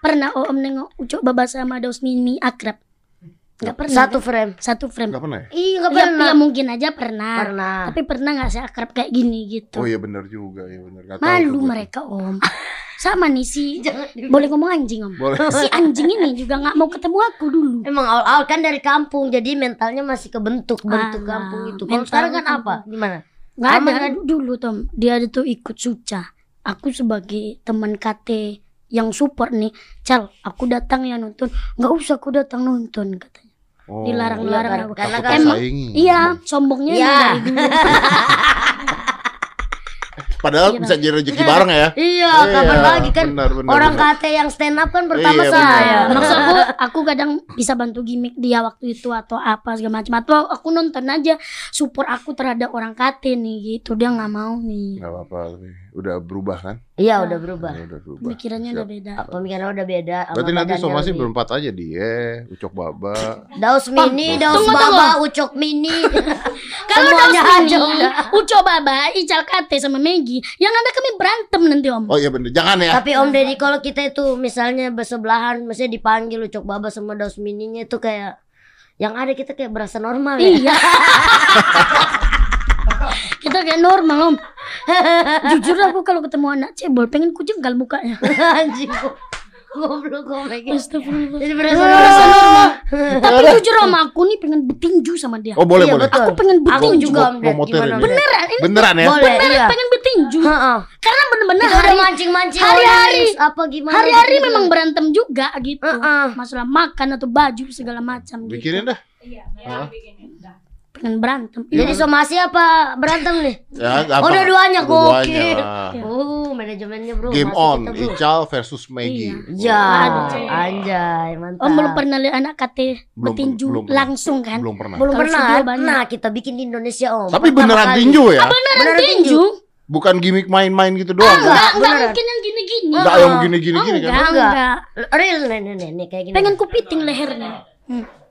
pernah om nengok ucok baba sama dos mimi akrab nggak pernah Satu kan? frame. satu frame Enggak pernah ya? Iya, ya, pernah. ya mungkin aja pernah. Pernah. tapi pernah nggak saya akrab kayak gini gitu Oh iya benar juga ya benar. Malu mereka om sama nih si Jangan boleh ngomong anjing om Boleh. si anjing ini juga nggak mau ketemu aku dulu Emang awal-awal kan dari kampung, jadi mentalnya masih kebentuk bentuk Alah, kampung itu. Kalau sekarang kan apa? Gimana? nggak Aman ada kan? dulu tom dia itu ikut suca aku sebagai teman KT yang support nih cal aku datang ya nonton nggak usah aku datang nonton katanya Oh. dilarang-larang Iya, aku karena Takut kan Emang- iya sombongnya Iya. dari dulu Padahal Iya. bisa jadi rezeki bareng ya. Iya, kapan lagi kan benar, benar, orang benar. kate yang stand up kan pertama Iya, saya. benar. Maksud aku, aku kadang bisa bantu gimmick dia waktu itu atau apa segala macam. Atau aku nonton aja support aku terhadap orang kate nih gitu. Dia nggak mau nih. Gak apa-apa, udah berubah kan? Iya, udah berubah. Ya, udah berubah. Pemikirannya Siap. udah beda. Pemikirannya udah beda. Berarti nanti somasi lebih. berempat aja dia, Ucok Baba. Daus mini, daus tunggu, baba, ucok mini. Kalau Daus aja ini, udah. Uco Baba, Ical Kate sama Maggie, yang ada kami berantem nanti om. Oh iya bener, jangan ya. Tapi Om Deddy kalau kita itu misalnya bersebelahan, misalnya dipanggil ucok baba sama daus mininya itu kayak yang ada kita kayak berasa normal ya. Iya. Kita kayak normal om. Jujur aku kalau ketemu anak cebol pengen kujenggal mukanya. Anjing. Goblok goblok. Astagfirullah. Jadi berasa Berasa normal. Tapi jujur om aku nih pengen betinju sama dia. Oh boleh Iya, boleh. betul. Aku pengen Aku betinju. juga Om Gimana Ded? Beneran ini Beneran ya? Boleh, beneran iya. pengen betinju. Heeh. Karena bener-bener hari mancing-mancing hari-hari. Apa gimana? hari-hari gitu. memang berantem juga gitu. Masalah makan atau baju segala macam gitu. Bikinin dah. Iya, bikinin. Dah. Pengen berantem. Jadi somasi apa berantem nih? Ya, Oh, dua-duanya gokil. Dua-duanya. Uh, manajemennya bro. Game masuk on, kita, bro. Ical versus Maggie. Ya, Aduh. anjay, mantap. Om belum pernah lihat anak kate Belum, betinju belum langsung kan? Belum pernah. Belum pernah. Nah, kita bikin di Indonesia, Om. Tapi Pertama beneran kali. tinju ya? Beneran Beneran tinju? Bukan gimmick main-main gitu doang. Enggak? Enggak, mungkin yang gini-gini. Enggak yang gini-gini Oh, gini kan? enggak, Enggak. Real nih, nih, nih, nih, kayak gini. Pengen kupiting lehernya. Hmm.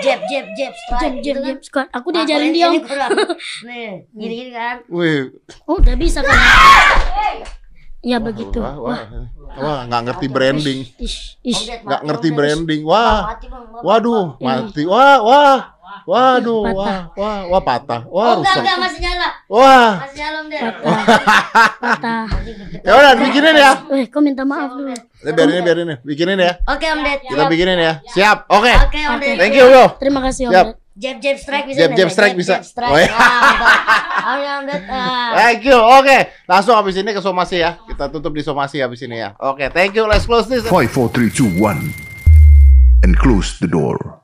Jab, jab, jab, strike. Jam, gitu jam, kan. jam. Squat. Aku diajarin dia. Om. Nih, gini-gini kan. Wih, Oh, udah bisa kan? Ya begitu. wah, wah, wah, nggak ngerti branding, nggak ngerti branding. Wah, waduh, mati. Wah, wah, waduh, wah, wah, wah patah, Oh, wah enggak, rusak. enggak, masih nyala. Wah, Masih nyala, Om Ded. Patah. ya udah bikinin ya. Weh, kau minta maaf dulu. Eh, biarin ini, biarin ini, bikinin ya. Oke, Om Ded. Kita bikinin ya. Siap, oke. Oke, Om Ded. Thank you bro. Terima kasih Om. Ded. Jab, jab, strike bisa. Jab, jab, strike bisa. Jab, strike. Oh, iya. Ah, mantap. Om Ded, Om Ded. ah. Thank you. Oke, langsung habis ini ke somasi ya. Kita tutup di somasi habis ini ya. Oke, thank you. Let's close this. Five, four, three, two, one, and close the door.